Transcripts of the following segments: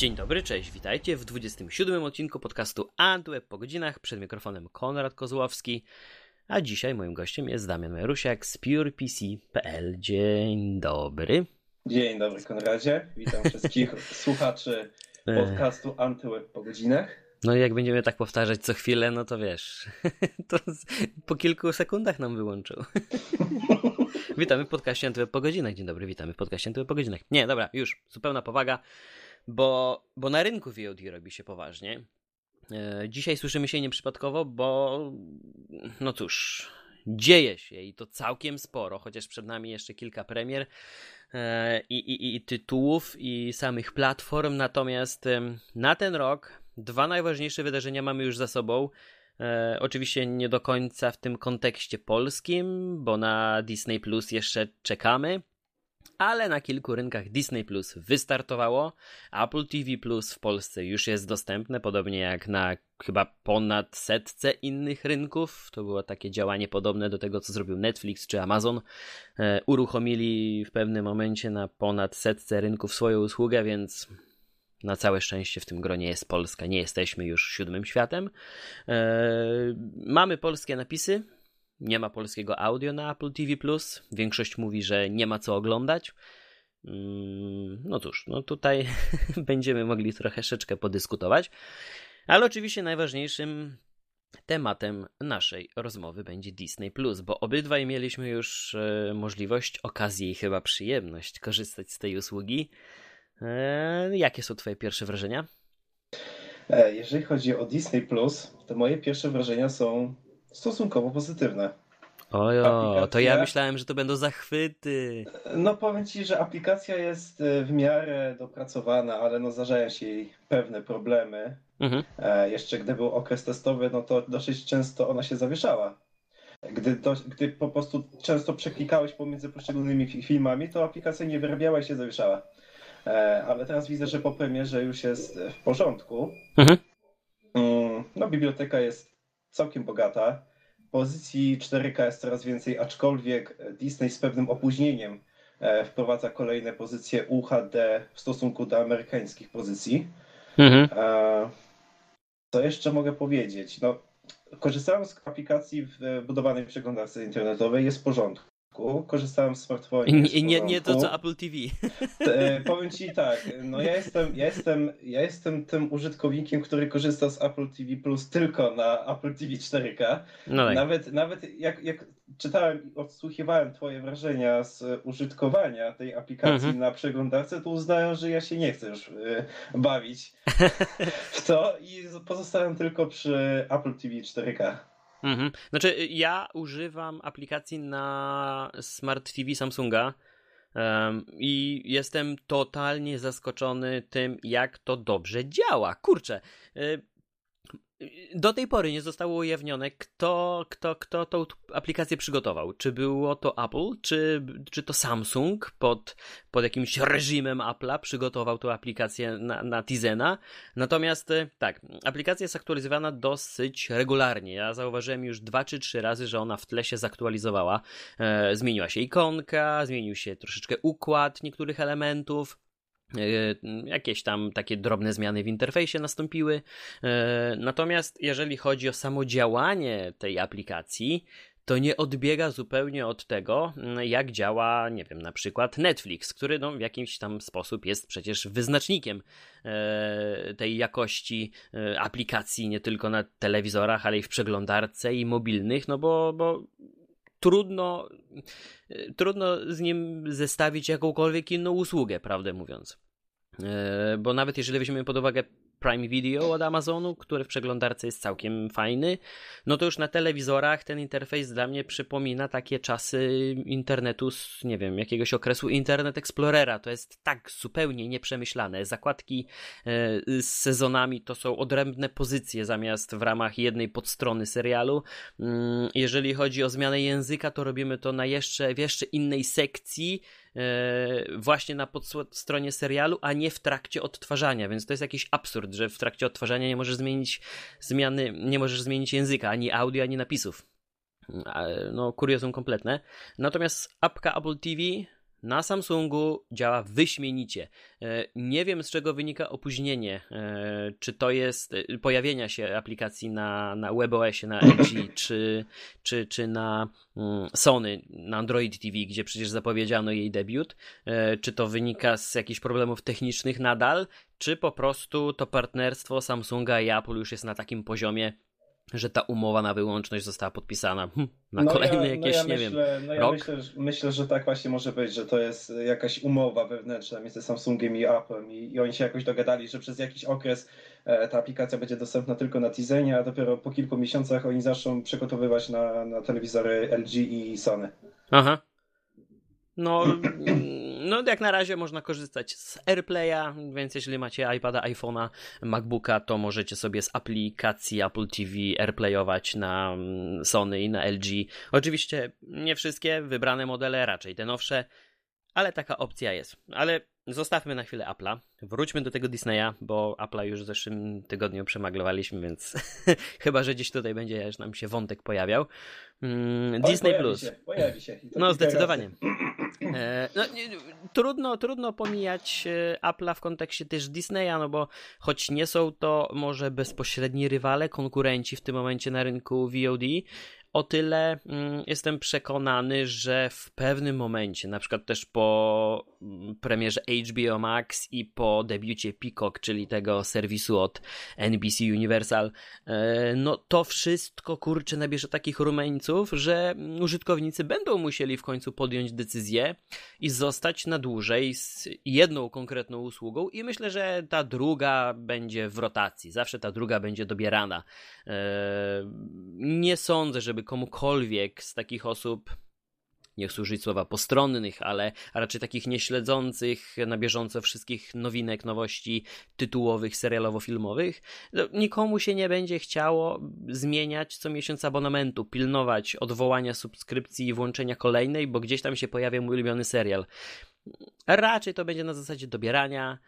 Dzień dobry, cześć, witajcie w 27 odcinku podcastu Antweb po godzinach. Przed mikrofonem Konrad Kozłowski, a dzisiaj moim gościem jest Damian Marusiak z PurePC.pl. Dzień dobry. Dzień dobry Konradzie, witam wszystkich słuchaczy podcastu Antyweb po godzinach. No i jak będziemy tak powtarzać co chwilę, no to wiesz, to po kilku sekundach nam wyłączył. witamy w podcaście Antyweb po godzinach. Dzień dobry, witamy w podcaście Antyweb po godzinach. Nie, dobra, już, zupełna powaga bo, bo na rynku VOD robi się poważnie. E, dzisiaj słyszymy się nieprzypadkowo, bo no cóż, dzieje się i to całkiem sporo, chociaż przed nami jeszcze kilka premier e, i, i, i tytułów i samych platform. Natomiast na ten rok dwa najważniejsze wydarzenia mamy już za sobą. E, oczywiście nie do końca w tym kontekście polskim, bo na Disney Plus jeszcze czekamy ale na kilku rynkach Disney Plus wystartowało. Apple TV Plus w Polsce już jest dostępne, podobnie jak na chyba ponad setce innych rynków. To było takie działanie podobne do tego, co zrobił Netflix czy Amazon. E, uruchomili w pewnym momencie na ponad setce rynków swoją usługę, więc na całe szczęście w tym gronie jest Polska. Nie jesteśmy już siódmym światem. E, mamy polskie napisy nie ma polskiego audio na Apple TV. Większość mówi, że nie ma co oglądać. Mm, no cóż, no tutaj będziemy mogli troszeczkę podyskutować. Ale oczywiście najważniejszym tematem naszej rozmowy będzie Disney Plus, bo obydwaj mieliśmy już e, możliwość, okazję i chyba przyjemność korzystać z tej usługi. E, jakie są Twoje pierwsze wrażenia? E, jeżeli chodzi o Disney Plus, to moje pierwsze wrażenia są stosunkowo pozytywne. Ojo, to ja myślałem, że to będą zachwyty. No powiem ci, że aplikacja jest e, w miarę dopracowana, ale no zdarzają się jej pewne problemy. Mhm. E, jeszcze gdy był okres testowy, no to dosyć często ona się zawieszała. Gdy, to, gdy po prostu często przeklikałeś pomiędzy poszczególnymi filmami, to aplikacja nie wyrabiała i się zawieszała. E, ale teraz widzę, że po premierze już jest w porządku. Mhm. Mm, no biblioteka jest całkiem bogata. Pozycji 4K jest coraz więcej, aczkolwiek Disney z pewnym opóźnieniem e, wprowadza kolejne pozycje UHD w stosunku do amerykańskich pozycji. Mhm. E, co jeszcze mogę powiedzieć? No, korzystałem z aplikacji budowanej w przeglądarce internetowej, jest w porządku korzystałem z smartfona. I nie, nie to co Apple TV. E, powiem ci tak, no ja jestem, ja, jestem, ja jestem tym użytkownikiem, który korzysta z Apple TV Plus tylko na Apple TV 4K. No tak. Nawet, nawet jak, jak czytałem i odsłuchiwałem twoje wrażenia z użytkowania tej aplikacji mhm. na przeglądarce, to uznałem, że ja się nie chcę już y, bawić w to i pozostałem tylko przy Apple TV 4K. Mhm. Znaczy, ja używam aplikacji na Smart TV Samsunga um, i jestem totalnie zaskoczony tym, jak to dobrze działa. Kurczę, y, do tej pory nie zostało ujawnione, kto, kto, kto tą aplikację przygotował. Czy było to Apple, czy, czy to Samsung pod, pod jakimś reżimem Apple'a przygotował tą aplikację na, na Tizena. Natomiast e, tak, aplikacja jest aktualizowana dosyć regularnie. Ja zauważyłem już dwa czy trzy razy, że ona w tle się zaktualizowała. E, zmieniła się ikonka, zmienił się troszeczkę układ niektórych elementów. E, jakieś tam takie drobne zmiany w interfejsie nastąpiły. E, natomiast jeżeli chodzi o samo działanie tej aplikacji, to nie odbiega zupełnie od tego, jak działa, nie wiem, na przykład Netflix, który no, w jakiś tam sposób jest przecież wyznacznikiem e, tej jakości aplikacji nie tylko na telewizorach, ale i w przeglądarce i mobilnych, no bo, bo trudno, e, trudno z nim zestawić jakąkolwiek inną usługę, prawdę mówiąc. E, bo nawet jeżeli weźmiemy pod uwagę Prime Video od Amazonu, który w przeglądarce jest całkiem fajny, no to już na telewizorach ten interfejs dla mnie przypomina takie czasy internetu z, nie wiem, jakiegoś okresu Internet Explorera. To jest tak zupełnie nieprzemyślane. Zakładki e, z sezonami to są odrębne pozycje zamiast w ramach jednej podstrony serialu. Mm, jeżeli chodzi o zmianę języka, to robimy to na jeszcze, w jeszcze innej sekcji, właśnie na podstronie serialu, a nie w trakcie odtwarzania, więc to jest jakiś absurd, że w trakcie odtwarzania nie możesz zmienić zmiany, nie możesz zmienić języka, ani audio, ani napisów. No, kuriozum kompletne. Natomiast apka Apple TV na Samsungu działa wyśmienicie. E, nie wiem z czego wynika opóźnienie. E, czy to jest e, pojawienia się aplikacji na, na WebOSie, na LG, czy, czy, czy na mm, Sony, na Android TV, gdzie przecież zapowiedziano jej debiut. Czy to wynika z jakichś problemów technicznych nadal, czy po prostu to partnerstwo Samsunga i Apple już jest na takim poziomie, że ta umowa na wyłączność została podpisana hm, na no kolejny ja, jakieś, no ja nie myślę, wiem, no ja rok? Myślę, myślę, że tak właśnie może być, że to jest jakaś umowa wewnętrzna między Samsungiem i Applem i, i oni się jakoś dogadali, że przez jakiś okres e, ta aplikacja będzie dostępna tylko na Tizenie, a dopiero po kilku miesiącach oni zaczną przygotowywać na, na telewizory LG i Sony. Aha. No, no, jak na razie można korzystać z AirPlaya, więc jeśli macie iPada, iPhone'a, MacBooka, to możecie sobie z aplikacji Apple TV AirPlayować na mm, Sony i na LG. Oczywiście nie wszystkie wybrane modele, raczej te nowsze, ale taka opcja jest. Ale zostawmy na chwilę Apple'a. Wróćmy do tego Disneya, bo Apple'a już w zeszłym tygodniu przemaglowaliśmy, więc chyba, że gdzieś tutaj będzie nam się wątek pojawiał. Mm, Disney pojawi Plus. Się, pojawi się. No, zdecydowanie. E, no, trudno, trudno pomijać e, Apple'a w kontekście też Disneya, no bo choć nie są to może bezpośredni rywale, konkurenci w tym momencie na rynku VOD, o tyle mm, jestem przekonany, że w pewnym momencie, na przykład też po mm, premierze HBO Max i po debiucie Peacock, czyli tego serwisu od NBC Universal, e, no to wszystko kurczę nabierze takich rumeńców, że użytkownicy będą musieli w końcu podjąć decyzję i zostać na dłużej z jedną konkretną usługą i myślę, że ta druga będzie w rotacji, zawsze ta druga będzie dobierana. E, nie sądzę, żeby żeby komukolwiek z takich osób nie chcę słowa postronnych, ale raczej takich nieśledzących na bieżąco wszystkich nowinek, nowości tytułowych, serialowo-filmowych, no, nikomu się nie będzie chciało zmieniać co miesiąc abonamentu, pilnować odwołania subskrypcji i włączenia kolejnej, bo gdzieś tam się pojawia mój ulubiony serial. Raczej to będzie na zasadzie dobierania,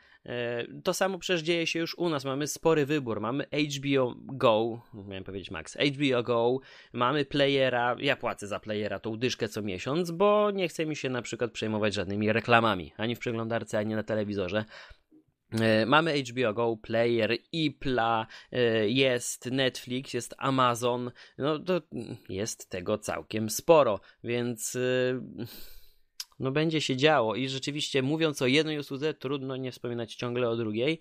to samo przecież dzieje się już u nas. Mamy spory wybór. Mamy HBO Go, miałem powiedzieć Max, HBO Go, mamy playera. Ja płacę za playera tą dyszkę co miesiąc, bo nie chce mi się na przykład przejmować żadnymi reklamami, ani w przeglądarce, ani na telewizorze. E, mamy HBO Go, Player, Ipla, e, jest Netflix, jest Amazon, no to jest tego całkiem sporo, więc no będzie się działo i rzeczywiście mówiąc o jednej usłudze, trudno nie wspominać ciągle o drugiej.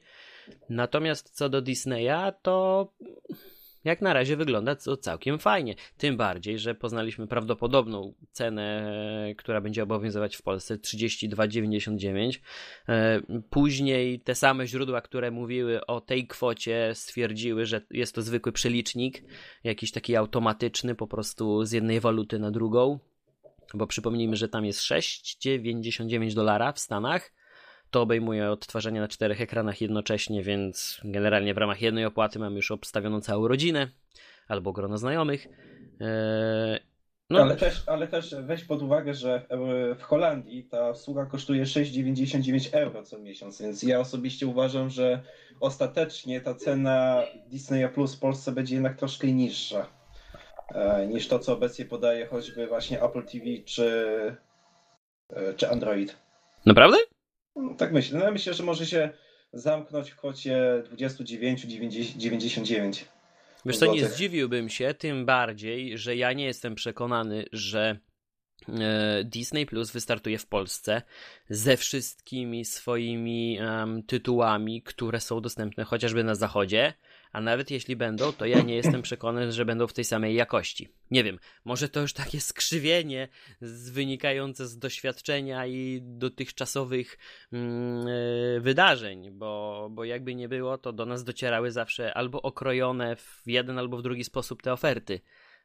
Natomiast co do Disneya, to jak na razie wygląda to całkiem fajnie. Tym bardziej, że poznaliśmy prawdopodobną cenę, która będzie obowiązywać w Polsce 32,99. E, później te same źródła, które mówiły o tej kwocie, stwierdziły, że jest to zwykły przelicznik, jakiś taki automatyczny, po prostu z jednej waluty na drugą bo przypomnijmy, że tam jest 6,99 dolara w Stanach. To obejmuje odtwarzanie na czterech ekranach jednocześnie, więc generalnie w ramach jednej opłaty mamy już obstawioną całą rodzinę albo grono znajomych. Eee, no. Ale, też, ale też weź pod uwagę, że w Holandii ta usługa kosztuje 6,99 euro co miesiąc, więc ja osobiście uważam, że ostatecznie ta cena Disneya Plus w Polsce będzie jednak troszkę niższa. E, niż to, co obecnie podaje choćby właśnie Apple TV czy, e, czy Android. Naprawdę? No, tak myślę. No, ja myślę, że może się zamknąć w kwocie 29,99. Wiesz co, nie zdziwiłbym się, tym bardziej, że ja nie jestem przekonany, że e, Disney Plus wystartuje w Polsce ze wszystkimi swoimi um, tytułami, które są dostępne chociażby na zachodzie a nawet jeśli będą, to ja nie jestem przekonany, że będą w tej samej jakości. Nie wiem, może to już takie skrzywienie z, wynikające z doświadczenia i dotychczasowych mm, e, wydarzeń, bo, bo jakby nie było, to do nas docierały zawsze albo okrojone w jeden albo w drugi sposób te oferty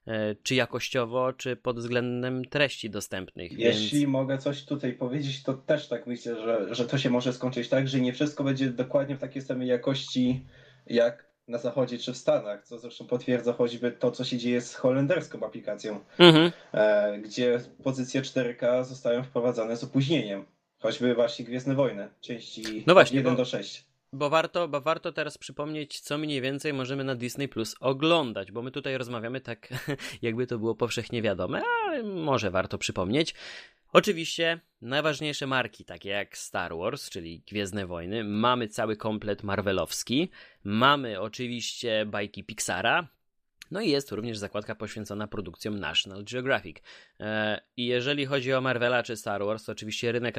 e, czy jakościowo, czy pod względem treści dostępnych. Jeśli mogę coś tutaj powiedzieć, to też tak myślę, że, że to się może skończyć tak, że nie wszystko będzie dokładnie w takiej samej jakości jak na zachodzie czy w Stanach, co zresztą potwierdza choćby to, co się dzieje z holenderską aplikacją, mhm. e, gdzie pozycje 4K zostają wprowadzane z opóźnieniem. Choćby właśnie Gwiezdne Wojny, części no właśnie, 1 bo, do 6. Bo warto, bo warto teraz przypomnieć, co mniej więcej możemy na Disney Plus oglądać, bo my tutaj rozmawiamy tak, jakby to było powszechnie wiadome, ale może warto przypomnieć. Oczywiście najważniejsze marki, takie jak Star Wars, czyli Gwiezdne Wojny, mamy cały komplet Marvelowski, mamy oczywiście bajki Pixara, no i jest również zakładka poświęcona produkcjom National Geographic. E, I jeżeli chodzi o Marvela czy Star Wars, to oczywiście rynek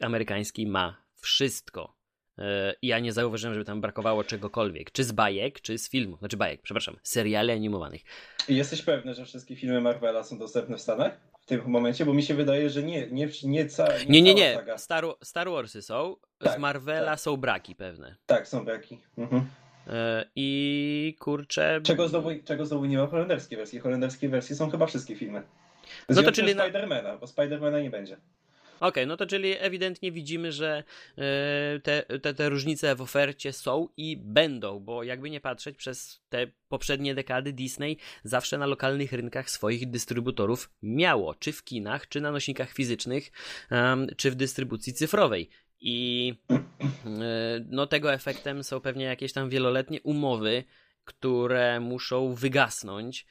amerykański ma wszystko. E, I ja nie zauważyłem, żeby tam brakowało czegokolwiek. Czy z bajek, czy z filmów. Znaczy bajek, przepraszam, seriali animowanych. Jesteś pewny, że wszystkie filmy Marvela są dostępne w Stanach? W tym momencie, bo mi się wydaje, że nie, nie, nie, ca, nie, nie, nie, nie. Star, Star Warsy są, tak, z Marvela tak. są braki pewne. Tak, są braki. Mhm. E, I kurczę. Czego znowu, czego znowu nie ma w holenderskiej wersji? Holenderskie wersje są chyba wszystkie filmy. Z no to czyli. Spidermana, bo Spidermana nie będzie. Okej, okay, no to czyli ewidentnie widzimy, że e, te, te, te różnice w ofercie są i będą, bo jakby nie patrzeć, przez te poprzednie dekady Disney zawsze na lokalnych rynkach swoich dystrybutorów miało, czy w kinach, czy na nośnikach fizycznych, czy w dystrybucji cyfrowej. I e, no, tego efektem są pewnie jakieś tam wieloletnie umowy, które muszą wygasnąć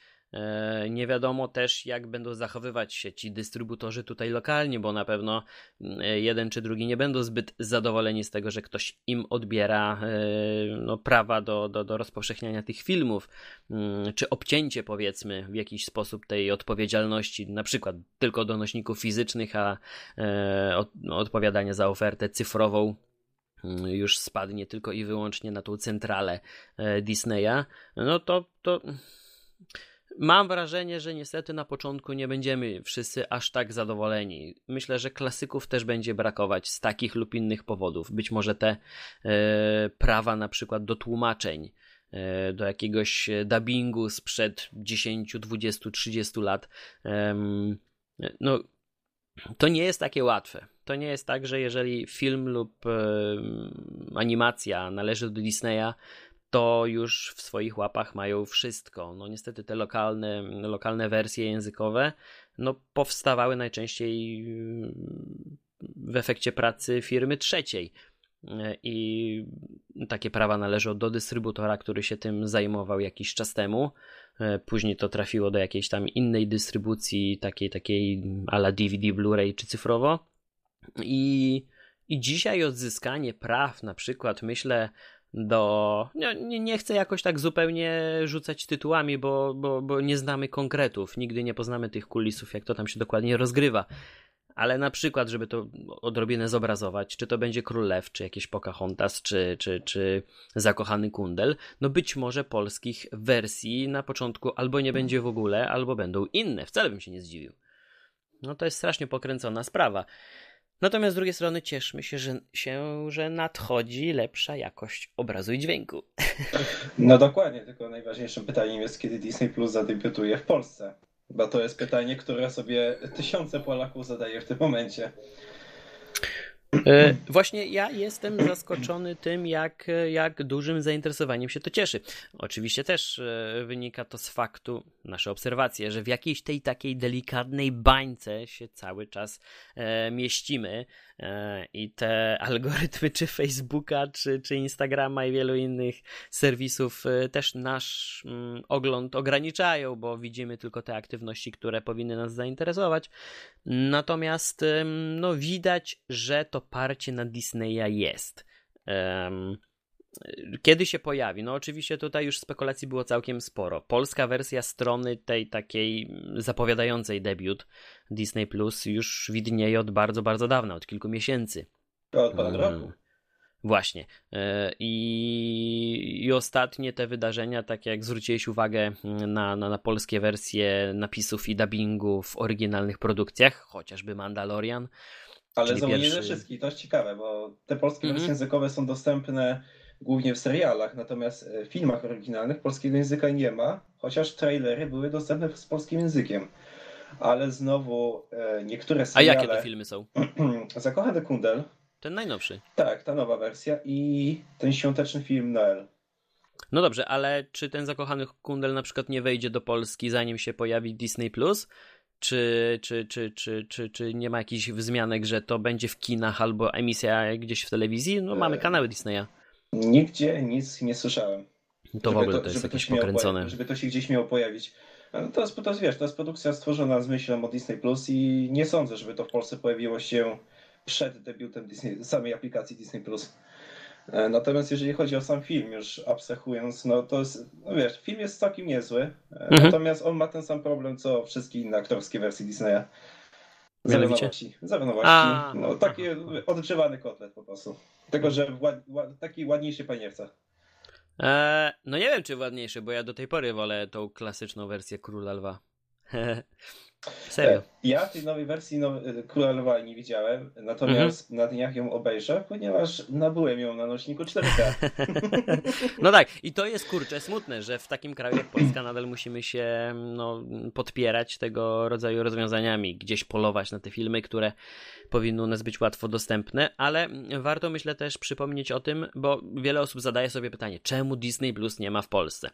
nie wiadomo też, jak będą zachowywać się ci dystrybutorzy tutaj lokalnie, bo na pewno mm, jeden czy drugi nie będą zbyt zadowoleni z tego, że ktoś im odbiera e, no, prawa do, do, do rozpowszechniania tych filmów, mm, czy obcięcie powiedzmy w jakiś sposób tej odpowiedzialności, na przykład tylko do nośników fizycznych, a e, no, odpowiadanie za ofertę cyfrową mm, już spadnie tylko i wyłącznie na tą centralę Disneya, no to, to Mam wrażenie, że niestety na początku nie będziemy wszyscy aż tak zadowoleni. Myślę, że klasyków też będzie brakować z takich lub innych powodów. Być może te e, prawa na przykład do tłumaczeń, e, do jakiegoś dubbingu sprzed 10, 20, 30 lat. E, no, to nie jest takie łatwe. To nie jest tak, że jeżeli film lub animacja należy do Disneya, to już w swoich łapach mają wszystko. No niestety te lokalne, lokalne wersje językowe no, powstawały najczęściej w efekcie pracy firmy trzeciej. I takie prawa należą do dystrybutora, który się tym zajmował jakiś czas temu. Później to trafiło do jakiejś tam innej dystrybucji, takiej, takiej ala DVD, Blu-ray czy cyfrowo. I, I dzisiaj odzyskanie praw, na przykład, myślę, do. Nie, nie chcę jakoś tak zupełnie rzucać tytułami, bo, bo, bo nie znamy konkretów. Nigdy nie poznamy tych kulisów, jak to tam się dokładnie rozgrywa. Ale na przykład, żeby to odrobinę zobrazować, czy to będzie Król Lew, czy jakieś Pocahontas, czy, czy, czy Zakochany Kundel, no być może polskich wersji na początku albo nie będzie w ogóle, albo będą inne. Wcale bym się nie zdziwił. No to jest strasznie pokręcona sprawa. Natomiast z drugiej strony cieszmy się, że, się, że nadchodzi lepsza jakość obrazu i dźwięku. No dokładnie, tylko najważniejszym pytaniem jest, kiedy Disney Plus zadebiutuje w Polsce. Bo to jest pytanie, które sobie tysiące Polaków zadaje w tym momencie. E, właśnie ja jestem zaskoczony tym, jak, jak dużym zainteresowaniem się to cieszy. Oczywiście też e, wynika to z faktu, nasze obserwacje, że w jakiejś tej takiej delikatnej bańce się cały czas e, mieścimy i te algorytmy czy Facebooka, czy, czy Instagrama i wielu innych serwisów też nasz mm, ogląd ograniczają, bo widzimy tylko te aktywności, które powinny nas zainteresować. Natomiast no, widać, że to parcie na Disneya jest. Kiedy się pojawi? No oczywiście tutaj już spekulacji było całkiem sporo. Polska wersja strony tej takiej zapowiadającej debiut Disney Plus już widnieje od bardzo, bardzo dawna, od kilku miesięcy. Od ponad roku. Właśnie. E, I, I ostatnie te wydarzenia, tak jak zwróciłeś uwagę na, na, na polskie wersje napisów i dubbingu w oryginalnych produkcjach, chociażby Mandalorian. Ale są pierwszy... nie ze wszystkich, to jest ciekawe, bo te polskie mm -hmm. wersje językowe są dostępne głównie w serialach, natomiast w filmach oryginalnych polskiego języka nie ma, chociaż trailery były dostępne z polskim językiem. Ale znowu e, niektóre seriale... A jakie to filmy są? Zakochany Kundel, ten najnowszy. Tak, ta nowa wersja i ten świąteczny film Noel. No dobrze, ale czy ten zakochany kundel na przykład nie wejdzie do Polski zanim się pojawi Disney Plus? Czy, czy, czy, czy, czy, czy nie ma jakichś wzmianek, że to będzie w kinach albo emisja gdzieś w telewizji? No mamy e, kanały Disneya. Nigdzie nic nie słyszałem. To w ogóle to, jest jakieś pokręcone. Żeby to się gdzieś miało pojawić. No to, jest, to jest, wiesz, to jest produkcja stworzona z myślą o Disney Plus i nie sądzę, żeby to w Polsce pojawiło się przed debiutem Disney, samej aplikacji Disney Plus. E, natomiast jeżeli chodzi o sam film, już abstrahując, no to jest, no wiesz, film jest całkiem niezły, e, mhm. natomiast on ma ten sam problem, co wszystkie inne aktorskie wersje Disneya. Zawinowości. Zawinowości. No, taki odgrzewany kotlet po prostu. Tylko, że ład, ład, taki ładniejszy paniewca. Eee, no nie wiem, czy ładniejszy, bo ja do tej pory wolę tą klasyczną wersję Króla Lwa. Serio. E, ja tej nowej wersji no, Króla Lwa nie widziałem, natomiast mhm. na dniach ją obejrzę, ponieważ nabyłem ją na nośniku 4K. no tak, i to jest kurczę smutne, że w takim kraju jak Polska nadal musimy się no, podpierać tego rodzaju rozwiązaniami, gdzieś polować na te filmy, które powinny u nas być łatwo dostępne, ale warto myślę też przypomnieć o tym, bo wiele osób zadaje sobie pytanie, czemu Disney Plus nie ma w Polsce?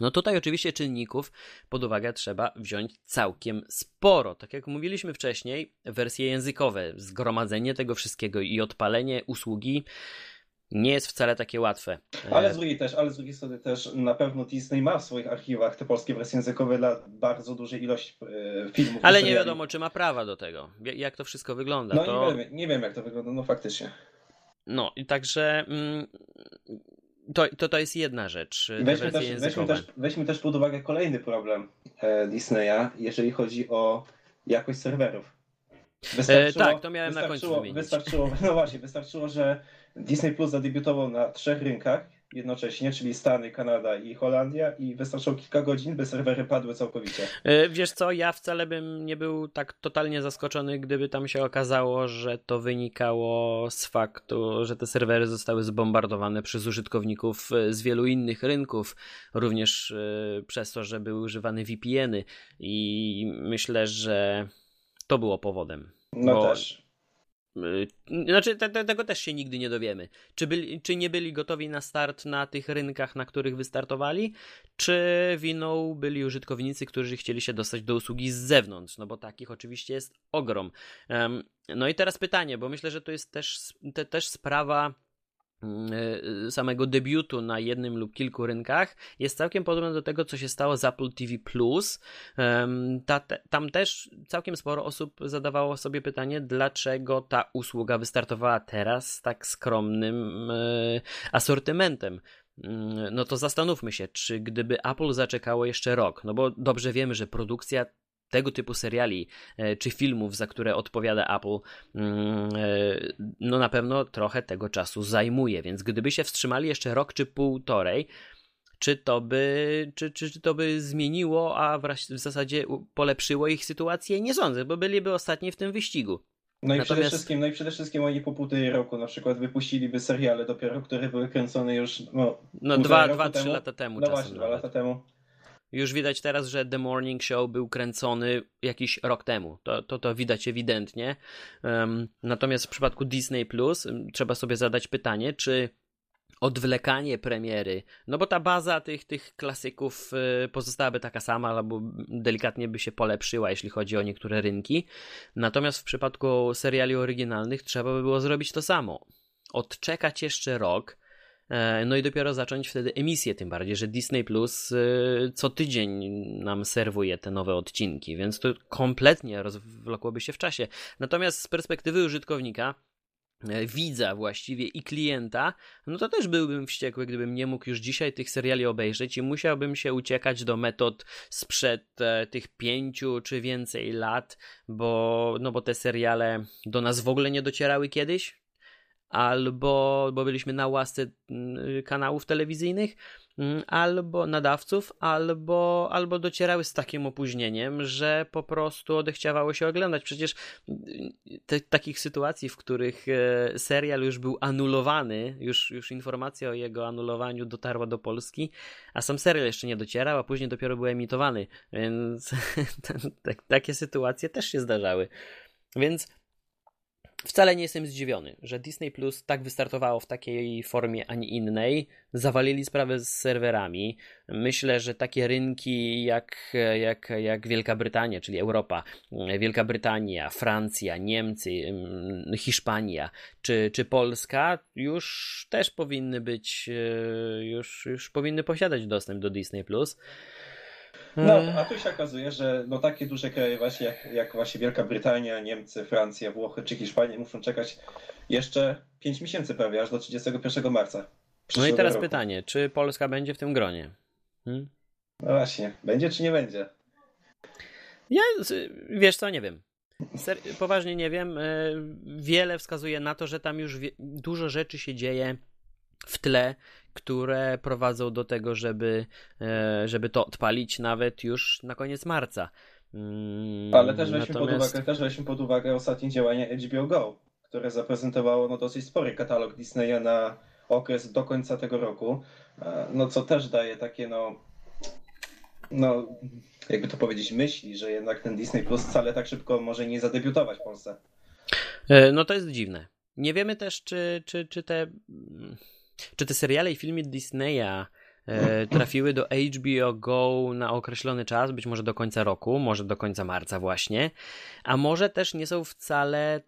No tutaj oczywiście czynników pod uwagę trzeba wziąć całkiem sporo. Tak jak mówiliśmy wcześniej, wersje językowe, zgromadzenie tego wszystkiego i odpalenie usługi nie jest wcale takie łatwe. Ale z drugiej też, ale z drugiej strony też na pewno Disney ma w swoich archiwach te polskie wersje językowe dla bardzo dużej ilości e, filmów. Ale nie wiadomo, czy ma prawa do tego. Jak to wszystko wygląda. No to... nie, wiem, nie wiem, jak to wygląda, no faktycznie. No i także mm, to, to, to jest jedna rzecz. Weźmy też, weźmy, też, weźmy też pod uwagę kolejny problem e, Disneya, jeżeli chodzi o jakość serwerów. E, tak, to miałem na końcu wymienić. Wystarczyło, no właśnie, wystarczyło, że Disney Plus zadebiutował na trzech rynkach jednocześnie, czyli Stany, Kanada i Holandia i wystarczyło kilka godzin, by serwery padły całkowicie. E, wiesz co, ja wcale bym nie był tak totalnie zaskoczony, gdyby tam się okazało, że to wynikało z faktu, że te serwery zostały zbombardowane przez użytkowników e, z wielu innych rynków, również e, przez to, że były używane VPN-y i myślę, że to było powodem. No bo... też. Y, znaczy, te, te, tego też się nigdy nie dowiemy. Czy, byli, czy nie byli gotowi na start na tych rynkach, na których wystartowali, czy winą byli użytkownicy, którzy chcieli się dostać do usługi z zewnątrz, no bo takich oczywiście jest ogrom. Um, no i teraz pytanie, bo myślę, że to jest też, te, też sprawa samego debiutu na jednym lub kilku rynkach jest całkiem podobne do tego, co się stało z Apple TV Plus. tam też całkiem sporo osób zadawało sobie pytanie, dlaczego ta usługa wystartowała teraz z tak skromnym y, asortymentem. Mm, no to zastanówmy się, czy gdyby Apple zaczekało jeszcze rok, no bo dobrze wiemy, że produkcja tego typu seriali e, czy filmów, za które odpowiada Apple, mm, e, no na pewno trochę tego czasu zajmuje. Więc gdyby się wstrzymali jeszcze rok czy półtorej, czy to by, czy, czy, czy to by zmieniło, a w, w zasadzie polepszyło ich sytuację? Nie sądzę, bo byliby ostatni w tym wyścigu. No i, Natomiast... przede wszystkim, no i przede wszystkim oni po półtorej roku na przykład wypuściliby seriale dopiero, które były kręcone już no, no dwa, dwa trzy lata temu. No właśnie, dwa lata temu. Już widać teraz, że The Morning Show był kręcony jakiś rok temu. To, to, to widać ewidentnie. Um, natomiast w przypadku Disney Plus trzeba sobie zadać pytanie, czy odwlekanie premiery, no bo ta baza tych, tych klasyków y, pozostałaby taka sama, albo delikatnie by się polepszyła, jeśli chodzi o niektóre rynki. Natomiast w przypadku seriali oryginalnych trzeba by było zrobić to samo. Odczekać jeszcze rok, E, no i dopiero zacząć wtedy emisję, tym bardziej, że Disney Plus e, co tydzień nam serwuje te nowe odcinki, więc to kompletnie rozwlokłoby się w czasie. Natomiast z perspektywy użytkownika, e, widza właściwie i klienta, no to też byłbym wściekły, gdybym nie mógł już dzisiaj tych seriali obejrzeć i musiałbym się uciekać do metod sprzed tych pięciu czy więcej lat, bo, no bo te seriale do nas w ogóle nie docierały kiedyś, albo bo byliśmy na łasce mm, kanałów telewizyjnych, mm, albo nadawców, albo, albo docierały z takim opóźnieniem, że po prostu odechciawało się oglądać. Przecież mm, te, takich sytuacji, w których e, serial już był anulowany, już, już informacja o jego anulowaniu dotarła do Polski, a sam serial jeszcze nie docierał, a później dopiero był emitowany. Więc takie sytuacje też się zdarzały. Więc Wcale nie jestem zdziwiony, że Disney Plus tak wystartowało w takiej formie, a nie innej. Zawalili sprawę z serwerami. Myślę, że takie rynki jak, jak, jak Wielka Brytania, czyli Europa, Wielka Brytania, Francja, Niemcy, Hiszpania czy, czy Polska już też powinny być, e, już, już powinny posiadać dostęp do Disney Plus. No, a tu się okazuje, że no takie duże kraje właśnie jak, jak właśnie Wielka Brytania, Niemcy, Francja, Włochy czy Hiszpania muszą czekać jeszcze 5 miesięcy prawie, aż do 31 marca. No i teraz roku. pytanie, czy Polska będzie w tym gronie? Hmm? No właśnie, będzie czy nie będzie? Ja, wiesz co, nie wiem. Ser poważnie nie wiem. E, wiele wskazuje na to, że tam już dużo rzeczy się dzieje w tle, które prowadzą do tego, żeby, e, żeby to odpalić nawet już na koniec marca. Mm, Ale też weźmy, Natomiast... pod uwagę, też weźmy pod uwagę ostatnie działania HBO Go, które zaprezentowało no, dosyć spory katalog Disneya na okres do końca tego roku, e, no co też daje takie no, no jakby to powiedzieć, myśli, że jednak ten Disney Plus wcale tak szybko może nie zadebiutować w Polsce. E, no to jest dziwne. Nie wiemy też, czy, czy, czy te czy te seriale i filmy Disneya e, trafiły do HBO Go na określony czas, być może do końca roku, może do końca marca właśnie, a może też nie są wcale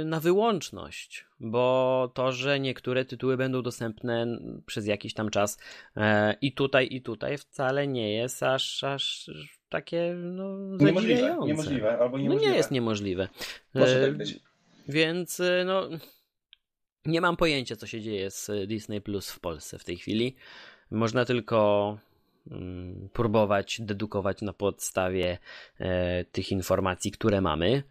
y, na wyłączność, bo to, że niektóre tytuły będą dostępne przez jakiś tam czas e, i tutaj, i tutaj wcale nie jest aż, aż takie no, niemożliwe, niemożliwe albo niemożliwe. No nie jest niemożliwe. Może tak być. Więc y, no nie mam pojęcia, co się dzieje z Disney Plus w Polsce w tej chwili. Można tylko mm, próbować dedukować na podstawie e, tych informacji, które mamy.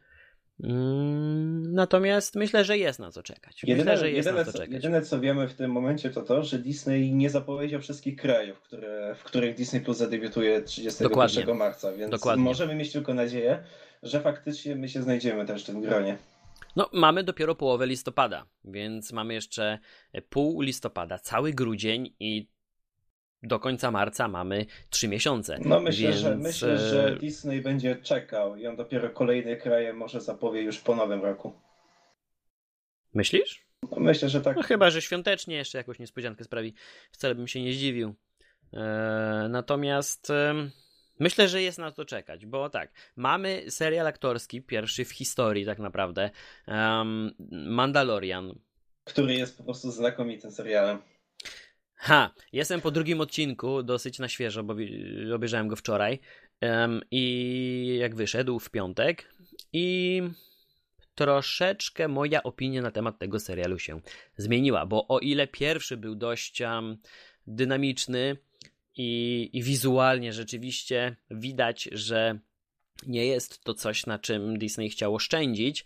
Mm, natomiast myślę, że jest na co czekać. Jedyne, myślę, że jest jedyne, na co czekać. Jedyne, co wiemy w tym momencie, to to, że Disney nie zapowiedział wszystkich krajów, które, w których Disney Plus zadebiutuje 31 Dokładnie. marca, więc Dokładnie. możemy mieć tylko nadzieję, że faktycznie my się znajdziemy też w tym gronie. No, mamy dopiero połowę listopada, więc mamy jeszcze pół listopada, cały grudzień i do końca marca mamy trzy miesiące. No myślę, więc... że, myślę, że e, Disney będzie czekał i on dopiero kolejne kraje może zapowie już po nowym roku. Myślisz? No myślę, że tak. No chyba, że świątecznie jeszcze jakąś niespodziankę sprawi. Wcale bym się nie zdziwił. Eee, natomiast... Myślę, że jest na to czekać, bo tak, mamy serial aktorski, pierwszy w historii tak naprawdę, um, Mandalorian. Który jest po prostu znakomitym serialem. Ha, jestem po drugim odcinku, dosyć na świeżo, bo obejrzałem go wczoraj um, i jak wyszedł w piątek i troszeczkę moja opinia na temat tego serialu się zmieniła, bo o ile pierwszy był dość um, dynamiczny, i, i wizualnie rzeczywiście widać, że nie jest to coś, na czym Disney chciał oszczędzić.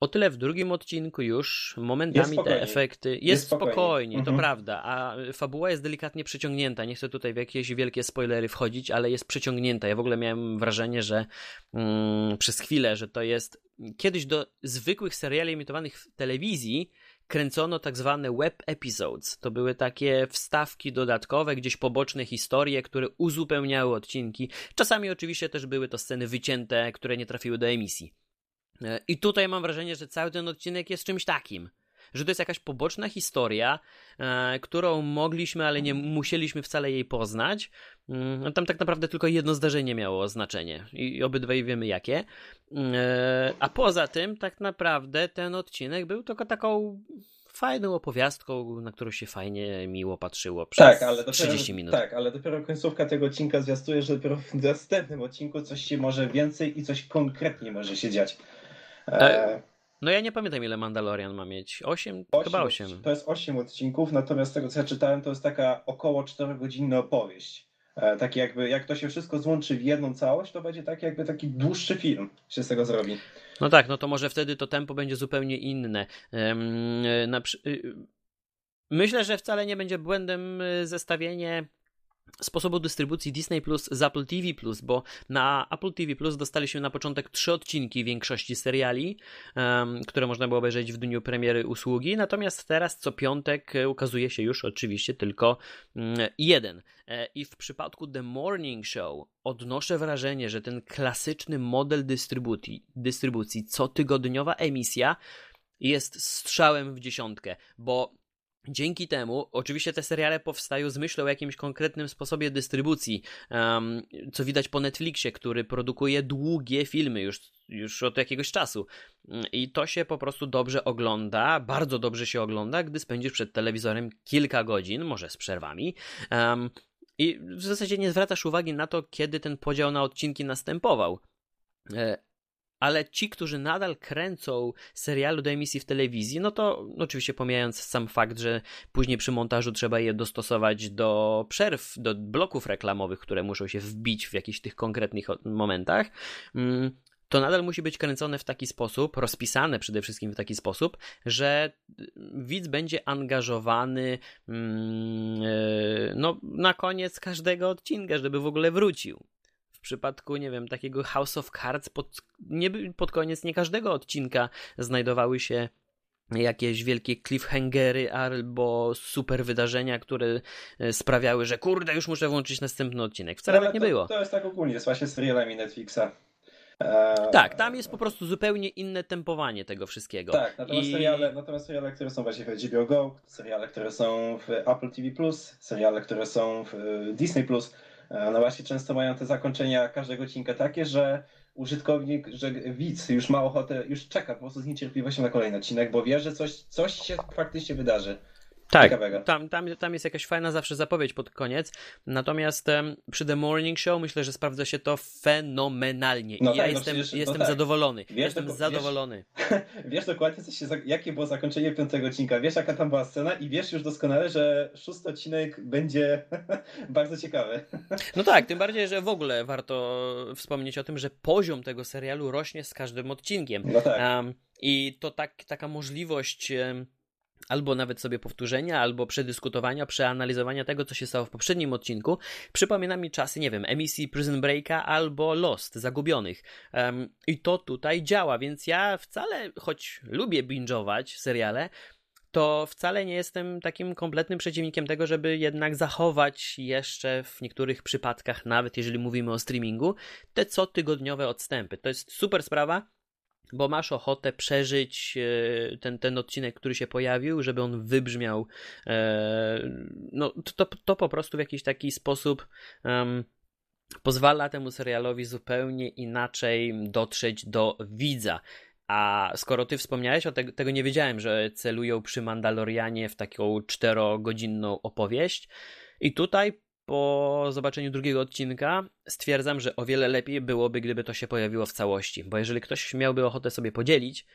O tyle w drugim odcinku już momentami te efekty. Jest, jest spokojnie, spokojnie mhm. to prawda, a fabuła jest delikatnie przeciągnięta. Nie chcę tutaj w jakieś wielkie spoilery wchodzić, ale jest przeciągnięta. Ja w ogóle miałem wrażenie, że mm, przez chwilę, że to jest kiedyś do zwykłych seriali emitowanych w telewizji kręcono tak zwane web episodes. To były takie wstawki dodatkowe, gdzieś poboczne historie, które uzupełniały odcinki. Czasami oczywiście też były to sceny wycięte, które nie trafiły do emisji. E, I tutaj mam wrażenie, że cały ten odcinek jest czymś takim że to jest jakaś poboczna historia, e, którą mogliśmy, ale nie musieliśmy wcale jej poznać. Mm, tam tak naprawdę tylko jedno zdarzenie miało znaczenie i obydwaj wiemy jakie. E, a poza tym, tak naprawdę ten odcinek był tylko taką fajną opowiastką, na którą się fajnie, miło patrzyło przez tak, ale dopiero, 30 minut. Tak, ale dopiero końcówka tego odcinka zwiastuje, że dopiero w następnym odcinku coś się może więcej i coś konkretnie może się dziać. E... No ja nie pamiętam ile Mandalorian ma mieć. 8? 8 Chyba 8. To jest 8 odcinków, natomiast z tego co ja czytałem, to jest taka około 4-godzinna opowieść. E, taki jakby, jak to się wszystko złączy w jedną całość, to będzie tak jakby taki dłuższy film się z tego zrobi. No tak, no to może wtedy to tempo będzie zupełnie inne. Um, Myślę, że wcale nie będzie błędem y, zestawienie sposobu dystrybucji Disney Plus z Apple TV Plus, bo na Apple TV Plus dostaliśmy na początek trzy odcinki większości seriali, um, które można było obejrzeć w dniu premiery usługi, natomiast teraz co piątek e, ukazuje się już oczywiście tylko um, jeden. E, I w przypadku The Morning Show odnoszę wrażenie, że ten klasyczny model dystrybucji, dystrybucji cotygodniowa emisja jest strzałem w dziesiątkę, bo Dzięki temu, oczywiście te seriale powstają z myślą o jakimś konkretnym sposobie dystrybucji, um, co widać po Netflixie, który produkuje długie filmy już, już od jakiegoś czasu. I to się po prostu dobrze ogląda, bardzo dobrze się ogląda, gdy spędzisz przed telewizorem kilka godzin, może z przerwami. Um, I w zasadzie nie zwracasz uwagi na to, kiedy ten podział na odcinki następował. Ale ci, którzy nadal kręcą serialu do emisji w telewizji, no to oczywiście pomijając sam fakt, że później przy montażu trzeba je dostosować do przerw, do bloków reklamowych, które muszą się wbić w jakichś tych konkretnych momentach, mm, to nadal musi być kręcone w taki sposób, rozpisane przede wszystkim w taki sposób, że widz będzie angażowany mm, e, no, na koniec każdego odcinka, żeby w ogóle wrócił przypadku, nie wiem, takiego House of Cards pod, nie, pod koniec nie każdego odcinka znajdowały się jakieś wielkie cliffhangery albo super wydarzenia, które e, sprawiały, że kurde, już muszę włączyć następny odcinek. Wcale tak nie to, było. To jest tak ogólnie, jest właśnie z serialami Netflixa. Eee, tak, tam jest po prostu zupełnie inne tempowanie tego wszystkiego. Tak, natomiast, I... seriale, natomiast seriale, które są właśnie w HBO Go, seriale, które są w Apple TV+, seriale, które są w e, Disney+, no właśnie często mają te zakończenia każdego odcinka takie, że użytkownik, że widz już ma ochotę, już czeka po prostu z niecierpliwością na kolejny odcinek, bo wie, że coś, coś się faktycznie wydarzy. Tak, tam, tam, tam jest jakaś fajna zawsze zapowiedź pod koniec. Natomiast um, przy The Morning Show myślę, że sprawdza się to fenomenalnie. No I tak, ja no jestem, przecież, jestem no tak. zadowolony. Wiesz, jestem do, zadowolony. Wiesz, wiesz dokładnie, co się, jakie było zakończenie piątego odcinka. Wiesz, jaka tam była scena i wiesz już doskonale, że szósty odcinek będzie bardzo ciekawy. No tak, tym bardziej, że w ogóle warto wspomnieć o tym, że poziom tego serialu rośnie z każdym odcinkiem. No tak. Um, I to tak, taka możliwość. Um, albo nawet sobie powtórzenia, albo przedyskutowania, przeanalizowania tego, co się stało w poprzednim odcinku, przypomina mi czasy, nie wiem, emisji Prison Breaka albo Lost, Zagubionych. Um, I to tutaj działa, więc ja wcale, choć lubię binge'ować seriale, to wcale nie jestem takim kompletnym przeciwnikiem tego, żeby jednak zachować jeszcze w niektórych przypadkach, nawet jeżeli mówimy o streamingu, te cotygodniowe odstępy. To jest super sprawa bo masz ochotę przeżyć e, ten, ten odcinek, który się pojawił, żeby on wybrzmiał. E, no, to, to po prostu w jakiś taki sposób um, pozwala temu serialowi zupełnie inaczej dotrzeć do widza. A skoro ty wspomniałeś o te, tego, nie wiedziałem, że celują przy Mandalorianie w taką czterogodzinną opowieść. I tutaj po zobaczeniu drugiego odcinka stwierdzam, że o wiele lepiej byłoby, gdyby to się pojawiło w całości, bo jeżeli ktoś miałby ochotę sobie podzielić,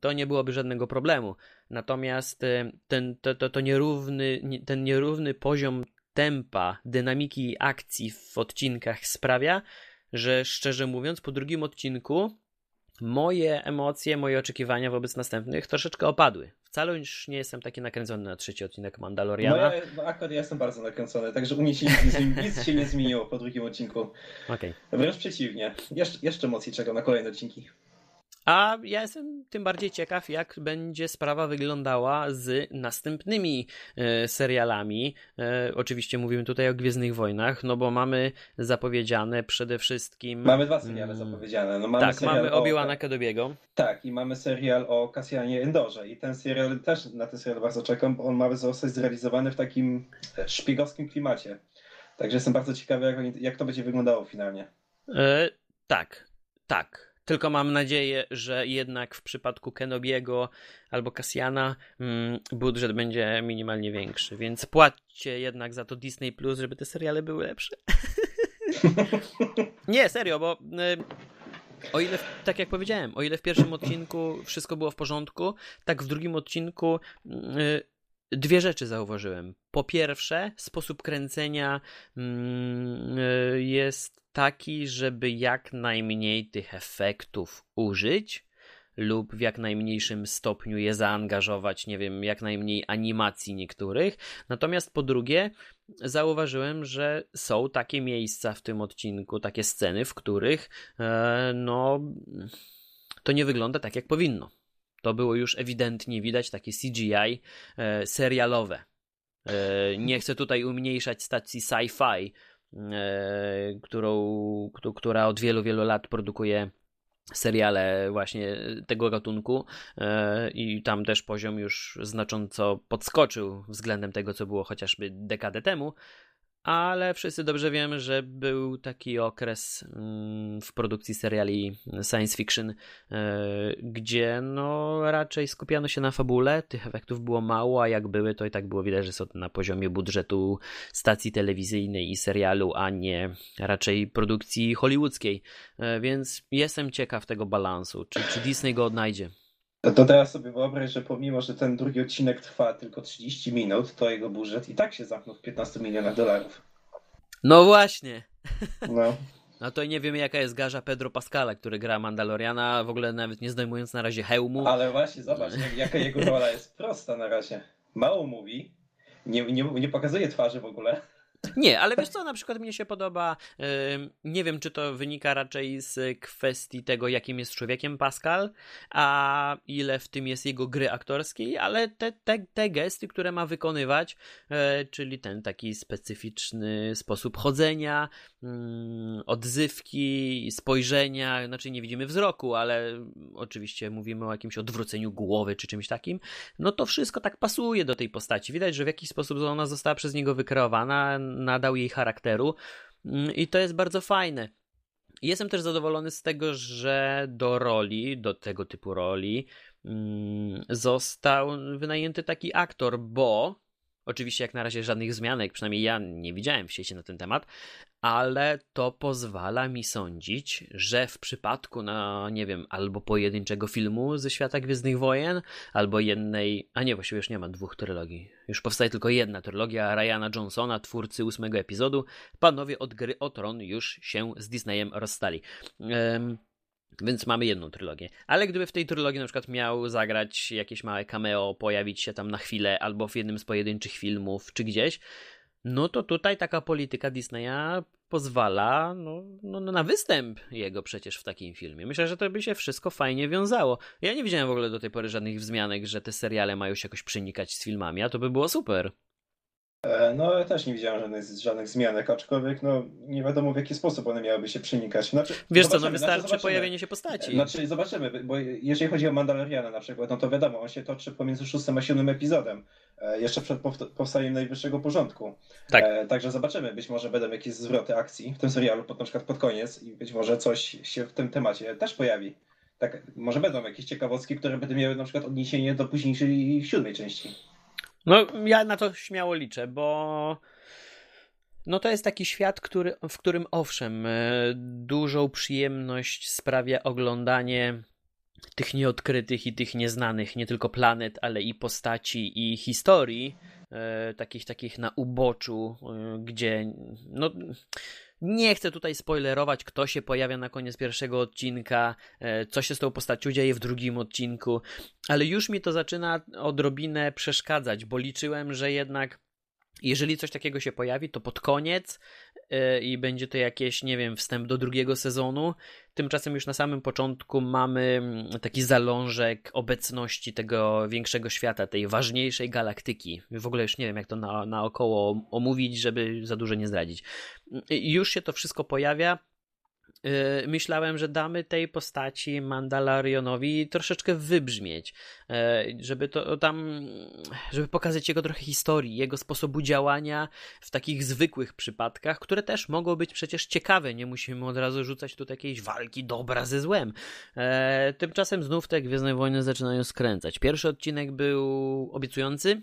to nie byłoby żadnego problemu. Natomiast y, ten, to, to, to nierówny, ten nierówny poziom tempa, dynamiki akcji w odcinkach sprawia, że szczerze mówiąc, po drugim odcinku moje emocje, moje oczekiwania wobec następnych troszeczkę opadły. Wcale już nie jestem taki nakręcony na trzeci odcinek Mandaloriana. No ja, no akurat ja jestem bardzo nakręcony, także u mnie się nic, nic się nie zmieniło po drugim odcinku. Okay. Wręcz przeciwnie. Jeszcze, jeszcze mocniej czekam na kolejne odcinki. A ja jestem tym bardziej ciekaw, jak będzie sprawa wyglądała z następnymi e, serialami. E, oczywiście mówimy tutaj o Gwiezdnych Wojnach, no bo mamy zapowiedziane przede wszystkim. Mamy dwa seriale mm, zapowiedziane. No, mamy tak, mamy Obi-Wana Kedobiego. Tak, i mamy serial o Kasjanie Endorze. I ten serial też na ten serial bardzo czekam, bo on ma zostać zrealizowany w takim e, szpiegowskim klimacie. Także jestem bardzo ciekawy, jak, jak to będzie wyglądało finalnie. E, tak, tak. Tylko mam nadzieję, że jednak w przypadku Kenobiego albo Cassiana mm, budżet będzie minimalnie większy, więc płaccie jednak za to Disney Plus, żeby te seriale były lepsze. Nie, serio, bo y, o ile, tak jak powiedziałem, o ile w pierwszym odcinku wszystko było w porządku, tak w drugim odcinku y, dwie rzeczy zauważyłem. Po pierwsze, sposób kręcenia mm, y, jest taki, żeby jak najmniej tych efektów użyć lub w jak najmniejszym stopniu je zaangażować, nie wiem, jak najmniej animacji niektórych. Natomiast po drugie, zauważyłem, że są takie miejsca w tym odcinku, takie sceny, w których e, no to nie wygląda tak, jak powinno. To było już ewidentnie widać takie CGI e, serialowe. E, nie chcę tutaj umniejszać stacji sci-fi, którą, która od wielu, wielu lat produkuje seriale właśnie tego gatunku e, i tam też poziom już znacząco podskoczył względem tego, co było chociażby dekadę temu, ale wszyscy dobrze wiemy, że był taki okres mm, w produkcji seriali science fiction, e, gdzie no raczej skupiano się na fabule, tych efektów było mało, a jak były, to i tak było widać, że są na poziomie budżetu stacji telewizyjnej i serialu, a nie raczej produkcji hollywoodzkiej, e, więc jestem ciekaw tego balansu, czy, czy Disney go odnajdzie. To, teraz sobie wyobraź, że pomimo, że ten drugi odcinek trwa tylko 30 minut, to jego budżet i tak się zamknął w 15 milionach dolarów. No właśnie. No. No to nie wiemy jaka jest garza Pedro Pascala, który gra Mandaloriana, w ogóle nawet nie zdejmując na razie hełmu. Ale właśnie, zobacz, jaka jego rola jest prosta na razie. Mało mówi, nie, nie, nie pokazuje twarzy w ogóle. Nie, ale wiesz co, na przykład mnie się podoba, nie wiem czy to wynika raczej z kwestii tego, jakim jest człowiekiem Pascal, a ile w tym jest jego gry aktorskiej, ale te, te, te gesty, które ma wykonywać, e, czyli ten taki specyficzny sposób chodzenia, mm, odzywki, spojrzenia, znaczy nie widzimy wzroku, ale oczywiście mówimy o jakimś odwróceniu głowy czy czymś takim, no to wszystko tak pasuje do tej postaci. Widać, że w jakiś sposób ona została przez niego wykreowana, nadał jej charakteru mm, i to jest bardzo fajne. Jestem też zadowolony z tego, że do roli, do tego typu roli, mm, został wynajęty taki aktor, bo Oczywiście jak na razie żadnych zmianek, przynajmniej ja nie widziałem w sieci na ten temat, ale to pozwala mi sądzić, że w przypadku na, nie wiem, albo pojedynczego filmu ze świata Gwiezdnych Wojen, albo jednej, a nie, właściwie już nie ma dwóch trylogii. Już powstaje tylko jedna trylogia Ryana Johnsona, twórcy ósmego epizodu. Panowie od gry o tron już się z Disneyem rozstali. Um, więc mamy jedną trylogię. Ale gdyby w tej trylogii na przykład miał zagrać jakieś małe cameo, pojawić się tam na chwilę, albo w jednym z pojedynczych filmów, czy gdzieś, no to tutaj taka polityka Disneya pozwala no, no, no, na występ jego przecież w takim filmie. Myślę, że to by się wszystko fajnie wiązało. Ja nie widziałem w ogóle do tej pory żadnych wzmianek, że te seriale mają się jakoś przenikać z filmami, a to by było super. E, no ja też nie widziałem żadnych, żadnych zmianek, aczkolwiek no, nie wiadomo w jaki sposób one miałyby się przenikać. Znaczy, Wiesz co, no wystarczy znaczy, pojawienie się postaci. Znaczy zobaczymy, bo jeżeli chodzi o Mandaloriana na przykład, no to wiadomo, on się toczy pomiędzy szóstym a siódmym epizodem. E, jeszcze przed powstaniem najwyższego porządku. Tak. E, także zobaczymy, być może będą jakieś zwroty akcji w tym serialu, pod, na przykład pod koniec i być może coś się w tym temacie też pojawi. Tak, może będą jakieś ciekawostki, które będą miały na przykład odniesienie do późniejszej siódmej części. No, ja na to śmiało liczę, bo no to jest taki świat, który, w którym owszem, e, dużą przyjemność sprawia oglądanie tych nieodkrytych i tych nieznanych, nie tylko planet, ale i postaci i historii, e, takich, takich na uboczu, e, gdzie no nie chcę tutaj spoilerować, kto się pojawia na koniec pierwszego odcinka, e, co się z tą postacią dzieje w drugim odcinku, ale już mi to zaczyna odrobinę przeszkadzać, bo liczyłem, że jednak jeżeli coś takiego się pojawi, to pod koniec yy, i będzie to jakieś, nie wiem, wstęp do drugiego sezonu. Tymczasem już na samym początku mamy mm, taki zalążek obecności tego większego świata, tej ważniejszej galaktyki. W ogóle już nie wiem, jak to na, naokoło omówić, żeby za dużo nie zdradzić. Już się to wszystko pojawia. Y, myślałem, że damy tej postaci Mandalorionowi troszeczkę wybrzmieć, y, żeby to tam, żeby pokazać jego trochę historii, jego sposobu działania w takich zwykłych przypadkach, które też mogą być przecież ciekawe. Nie musimy od razu rzucać tu jakiejś walki dobra ze złem. Y, tymczasem znów te Gwiezdne Wojny zaczynają skręcać. Pierwszy odcinek był obiecujący,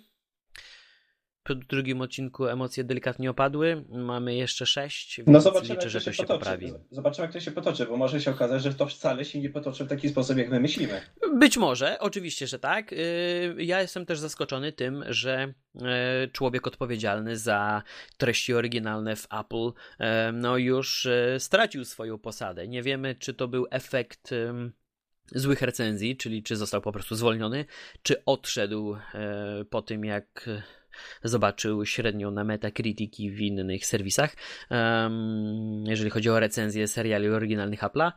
po drugim odcinku emocje delikatnie opadły. Mamy jeszcze sześć, więc no zobaczymy, liczę, że to się, potoczy. poprawi. Zobaczymy, jak to się potoczy, bo może się okazać, że to wcale się nie potoczy w taki sposób, jak my myślimy. Być może, oczywiście, że tak. Y, ja jestem też zaskoczony tym, że y, człowiek odpowiedzialny za treści oryginalne w Apple y, no już stracił swoją posadę. Nie wiemy, czy to był efekt złych recenzji, czyli czy został po prostu zwolniony, czy odszedł po tym, jak zobaczył średnią na Metacritic i w innych serwisach, jeżeli chodzi o recenzję seriali oryginalnych Apple'a.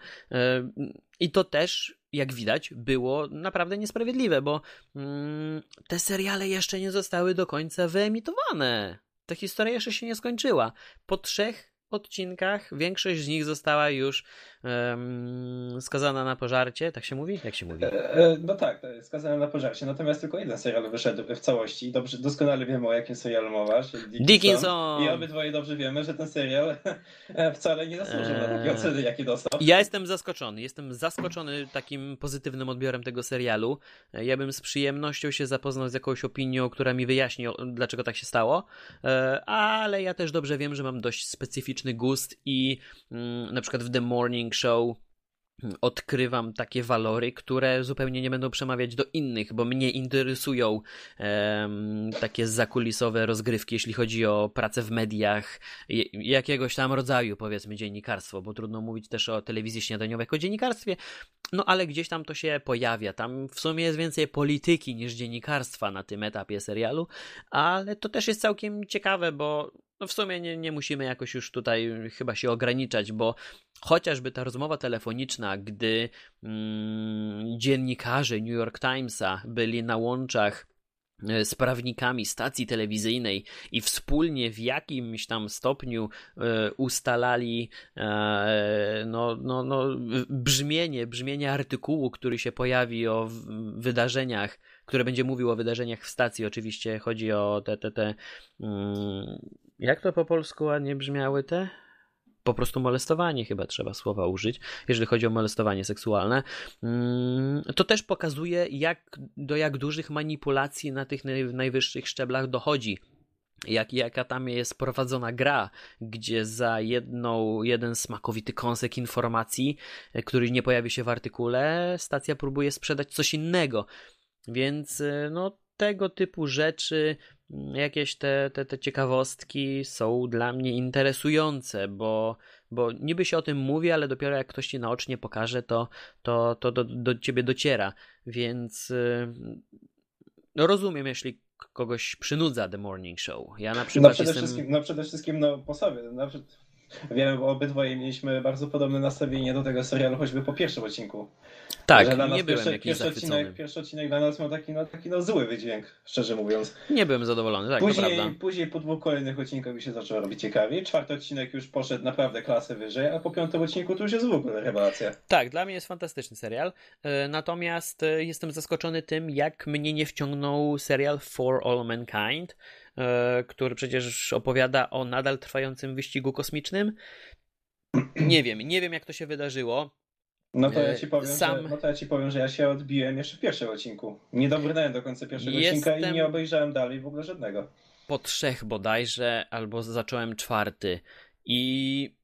I to też, jak widać, było naprawdę niesprawiedliwe, bo mm, te seriale jeszcze nie zostały do końca wyemitowane. Ta historia jeszcze się nie skończyła. Po trzech odcinkach większość z nich została już Skazana na pożarcie, tak się mówi? Jak się mówi? E, e, no tak, Skazana na pożarcie, natomiast tylko jeden serial wyszedł w całości dobrze, doskonale wiemy o jakim serialu mowa, Dickinson. Dickinson. I obydwoje dobrze wiemy, że ten serial wcale nie zasłużył na takie oceny, jakie dostał. Ja jestem zaskoczony, jestem zaskoczony takim pozytywnym odbiorem tego serialu. Ja bym z przyjemnością się zapoznał z jakąś opinią, która mi wyjaśni, dlaczego tak się stało, ale ja też dobrze wiem, że mam dość specyficzny gust i mm, na przykład w The Morning Show odkrywam takie walory, które zupełnie nie będą przemawiać do innych, bo mnie interesują takie zakulisowe rozgrywki, jeśli chodzi o pracę w mediach, jakiegoś tam rodzaju, powiedzmy, dziennikarstwo, bo trudno mówić też o telewizji śniadaniowej jako dziennikarstwie, no ale gdzieś tam to się pojawia. Tam w sumie jest więcej polityki niż dziennikarstwa na tym etapie serialu, ale to też jest całkiem ciekawe, bo no w sumie nie, nie musimy jakoś już tutaj chyba się ograniczać, bo chociażby ta rozmowa telefoniczna, gdy mm, dziennikarze New York Timesa byli na łączach e, z prawnikami stacji telewizyjnej i wspólnie w jakimś tam stopniu e, ustalali e, no, no, no, brzmienie, brzmienie artykułu, który się pojawi o wydarzeniach, które będzie mówił o wydarzeniach w stacji. Oczywiście chodzi o te, te, te mm, jak to po polsku ładnie brzmiały te? Po prostu molestowanie chyba trzeba słowa użyć, jeżeli chodzi o molestowanie seksualne. Mm, to też pokazuje, jak, do jak dużych manipulacji na tych najwyższych szczeblach dochodzi jak, jaka tam jest prowadzona gra, gdzie za jedną, jeden smakowity kąsek informacji, e, który nie pojawi się w artykule, stacja próbuje sprzedać coś innego. Więc e, no, tego typu rzeczy jakieś te, te, te ciekawostki są dla mnie interesujące, bo, bo niby się o tym mówi, ale dopiero jak ktoś ci naocznie pokaże, to, to, to do, do ciebie dociera. Więc no rozumiem, jeśli kogoś przynudza The Morning Show. Ja na przykład no przede jestem... Wszystkim, no przede wszystkim no, po sobie. No, Wiemy, bo obydwoje mieliśmy bardzo podobne nastawienie do tego serialu, choćby po pierwszym odcinku. Tak, nie byłem jakiś pierwszy odcinek, pierwszy odcinek dla nas miał taki, no, taki no, zły wydźwięk, szczerze mówiąc. Nie byłem zadowolony, tak, później, później po dwóch kolejnych odcinkach mi się zaczęło robić ciekawiej. Czwarty odcinek już poszedł naprawdę klasę wyżej, a po piątym odcinku to już jest w ogóle rewelacja. Tak, dla mnie jest fantastyczny serial. E, natomiast e, jestem zaskoczony tym, jak mnie nie wciągnął serial For All Mankind. E, który przecież opowiada o nadal trwającym wyścigu kosmicznym. Nie wiem, nie wiem jak to się wydarzyło. No to ja e, ci powiem, Sam... że, no to ja ci powiem, że ja się odbiłem jeszcze w pierwszym odcinku. Nie dobrnąłem do końca pierwszego Jestem... odcinka i nie obejrzałem dalej w ogóle żadnego. Po trzech bodajże, albo zacząłem czwarty. I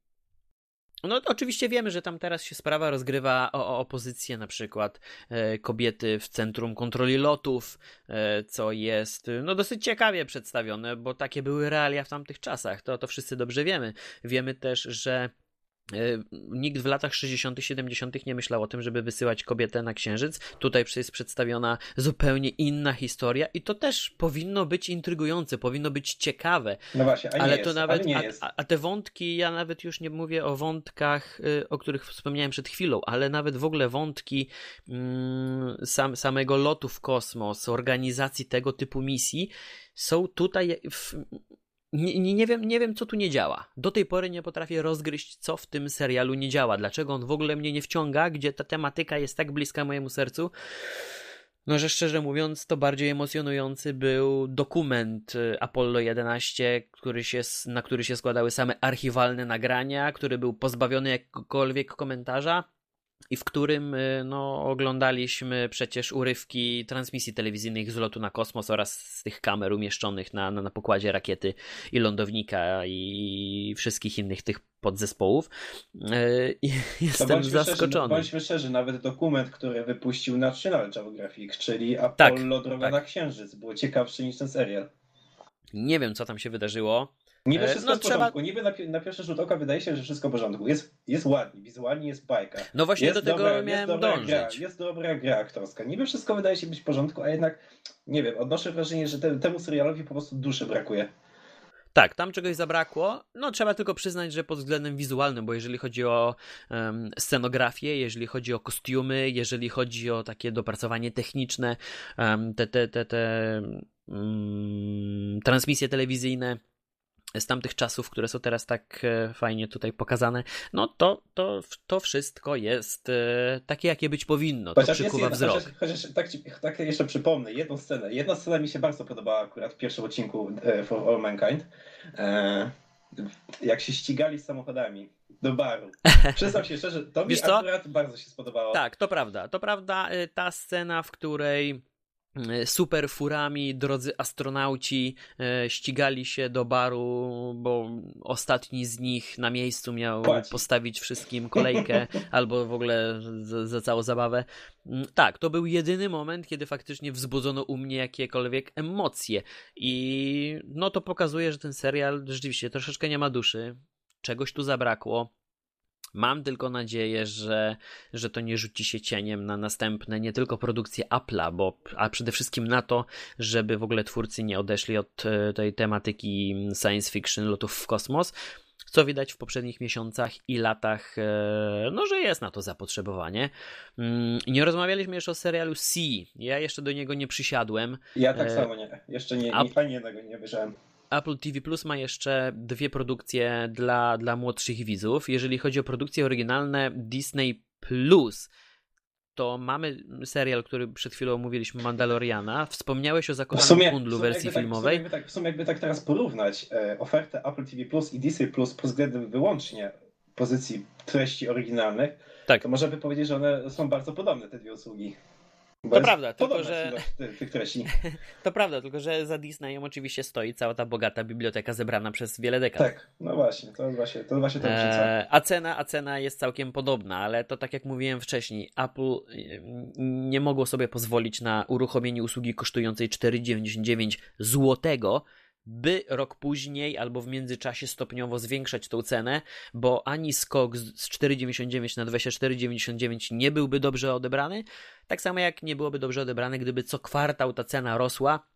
no oczywiście wiemy, że tam teraz się sprawa rozgrywa o, o opozycję, na przykład e, kobiety w centrum kontroli lotów, e, co jest no dosyć ciekawie przedstawione, bo takie były realia w tamtych czasach. To, to wszyscy dobrze wiemy. Wiemy też, że nikt w latach 60., 70. nie myślał o tym, żeby wysyłać kobietę na księżyc. Tutaj jest przedstawiona zupełnie inna historia i to też powinno być intrygujące, powinno być ciekawe. No właśnie, a ale to jest, nawet, nie a, a, te wątki, ja nawet już nie mówię o wątkach, y, o których wspomniałem przed chwilą, ale nawet w ogóle wątki mm, sam, samego lotu w kosmos, organizacji tego typu misji są tutaj w, nie, nie, wiem, nie wiem, co tu nie działa. Do tej pory nie potrafię rozgryźć, co w tym serialu nie działa. Dlaczego on w ogóle mnie nie wciąga, gdzie ta tematyka jest tak bliska mojemu sercu. No, że szczerze mówiąc, to bardziej emocjonujący był dokument y, Apollo 11, który się, na który się składały same archiwalne nagrania, który był pozbawiony jakiegokolwiek komentarza i w którym y, no, oglądaliśmy przecież urywki transmisji telewizyjnych z lotu na kosmos oraz z tych kamer umieszczonych na, na, na pokładzie rakiety i lądownika i wszystkich innych tych podzespołów. Y, I jestem bądźmy zaskoczony. Szczerzy, bądźmy szczerzy, nawet dokument, który wypuścił National Geographic, czyli tak, Apollo tak, Droga tak. na Księżyc, było ciekawszy niż ten serial. Nie wiem, co tam się wydarzyło. Niby e, wszystko no, w trzeba... porządku. Niby na, na, pierwszy rzut oka wydaje się, że wszystko w porządku. Jest, jest ładnie, wizualnie jest bajka. No właśnie jest do tego dobra, miałem jest dążyć. Gra, jest dobra gra aktorska. Niby wszystko wydaje się być w porządku, a jednak, nie wiem, odnoszę wrażenie, że te, temu serialowi po prostu duszy brakuje. Tak, tam czegoś zabrakło. No, trzeba tylko przyznać, że pod względem wizualnym, bo jeżeli chodzi o um, scenografię, jeżeli chodzi o kostiumy, jeżeli chodzi o takie dopracowanie techniczne, um, te, te, te, te um, transmisje telewizyjne, z tamtych czasów, które są teraz tak e, fajnie tutaj pokazane, no to, to, to wszystko jest e, takie, jakie być powinno. Chociaż to przykuwa wzrok. Chociaż, chociaż tak, ci, tak jeszcze przypomnę, jedną scenę. Jedna scena mi się bardzo podobała akurat w pierwszym odcinku e, For All Mankind. jak się ścigali z samochodami do baru. Przyznam się szczerze, to mi akurat bardzo się spodobało. Tak, to prawda. To prawda, ta scena, w której super furami drodzy astronauci e, ścigali się do baru, bo ostatni z nich na miejscu miał Płaci. postawić wszystkim kolejkę albo w ogóle za, za, całą zabawę. Mm, tak, to był jedyny moment, kiedy faktycznie wzbudzono u mnie jakiekolwiek emocje i no to pokazuje, że ten serial rzeczywiście troszeczkę nie ma duszy. Czegoś tu zabrakło. Mam tylko nadzieję, że, że to nie rzuci się cieniem na następne nie tylko produkcje Apple'a, bo, a przede wszystkim na to, żeby w ogóle twórcy nie odeszli od e, tej tematyki science fiction, lotów w kosmos, co widać w poprzednich miesiącach i latach, e, no, że jest na to zapotrzebowanie. Mm, nie rozmawialiśmy jeszcze o serialu C. Ja jeszcze do niego nie przysiadłem. Ja tak e, samo nie. Jeszcze nie, nie, ani jednego nie bierzałem. Apple TV Plus ma jeszcze dwie produkcje dla, dla młodszych widzów. Jeżeli chodzi o produkcje oryginalne Disney Plus, to mamy serial, który przed chwilą mówiliśmy, Mandaloriana. Wspomniałeś o zakochanym sumie, kundlu wersji tak, filmowej. W sumie, tak, w sumie jakby tak teraz porównać e, ofertę Apple TV Plus i Disney Plus pod względem wyłącznie pozycji treści oryginalnych, tak. to można by powiedzieć, że one są bardzo podobne, te dwie usługi. Bo to prawda, tylko że. Tych treści. to prawda, tylko że za Disneyem oczywiście stoi cała ta bogata biblioteka zebrana przez wiele dekad. Tak, no właśnie, to właśnie to właśnie to eee, a cena, a cena jest całkiem podobna, ale to tak jak mówiłem wcześniej, Apple nie mogło sobie pozwolić na uruchomienie usługi kosztującej 4,99 złotego by rok później albo w międzyczasie stopniowo zwiększać tą cenę, bo ani skok z 4,99 na 24,99 nie byłby dobrze odebrany, tak samo jak nie byłoby dobrze odebrane, gdyby co kwartał ta cena rosła,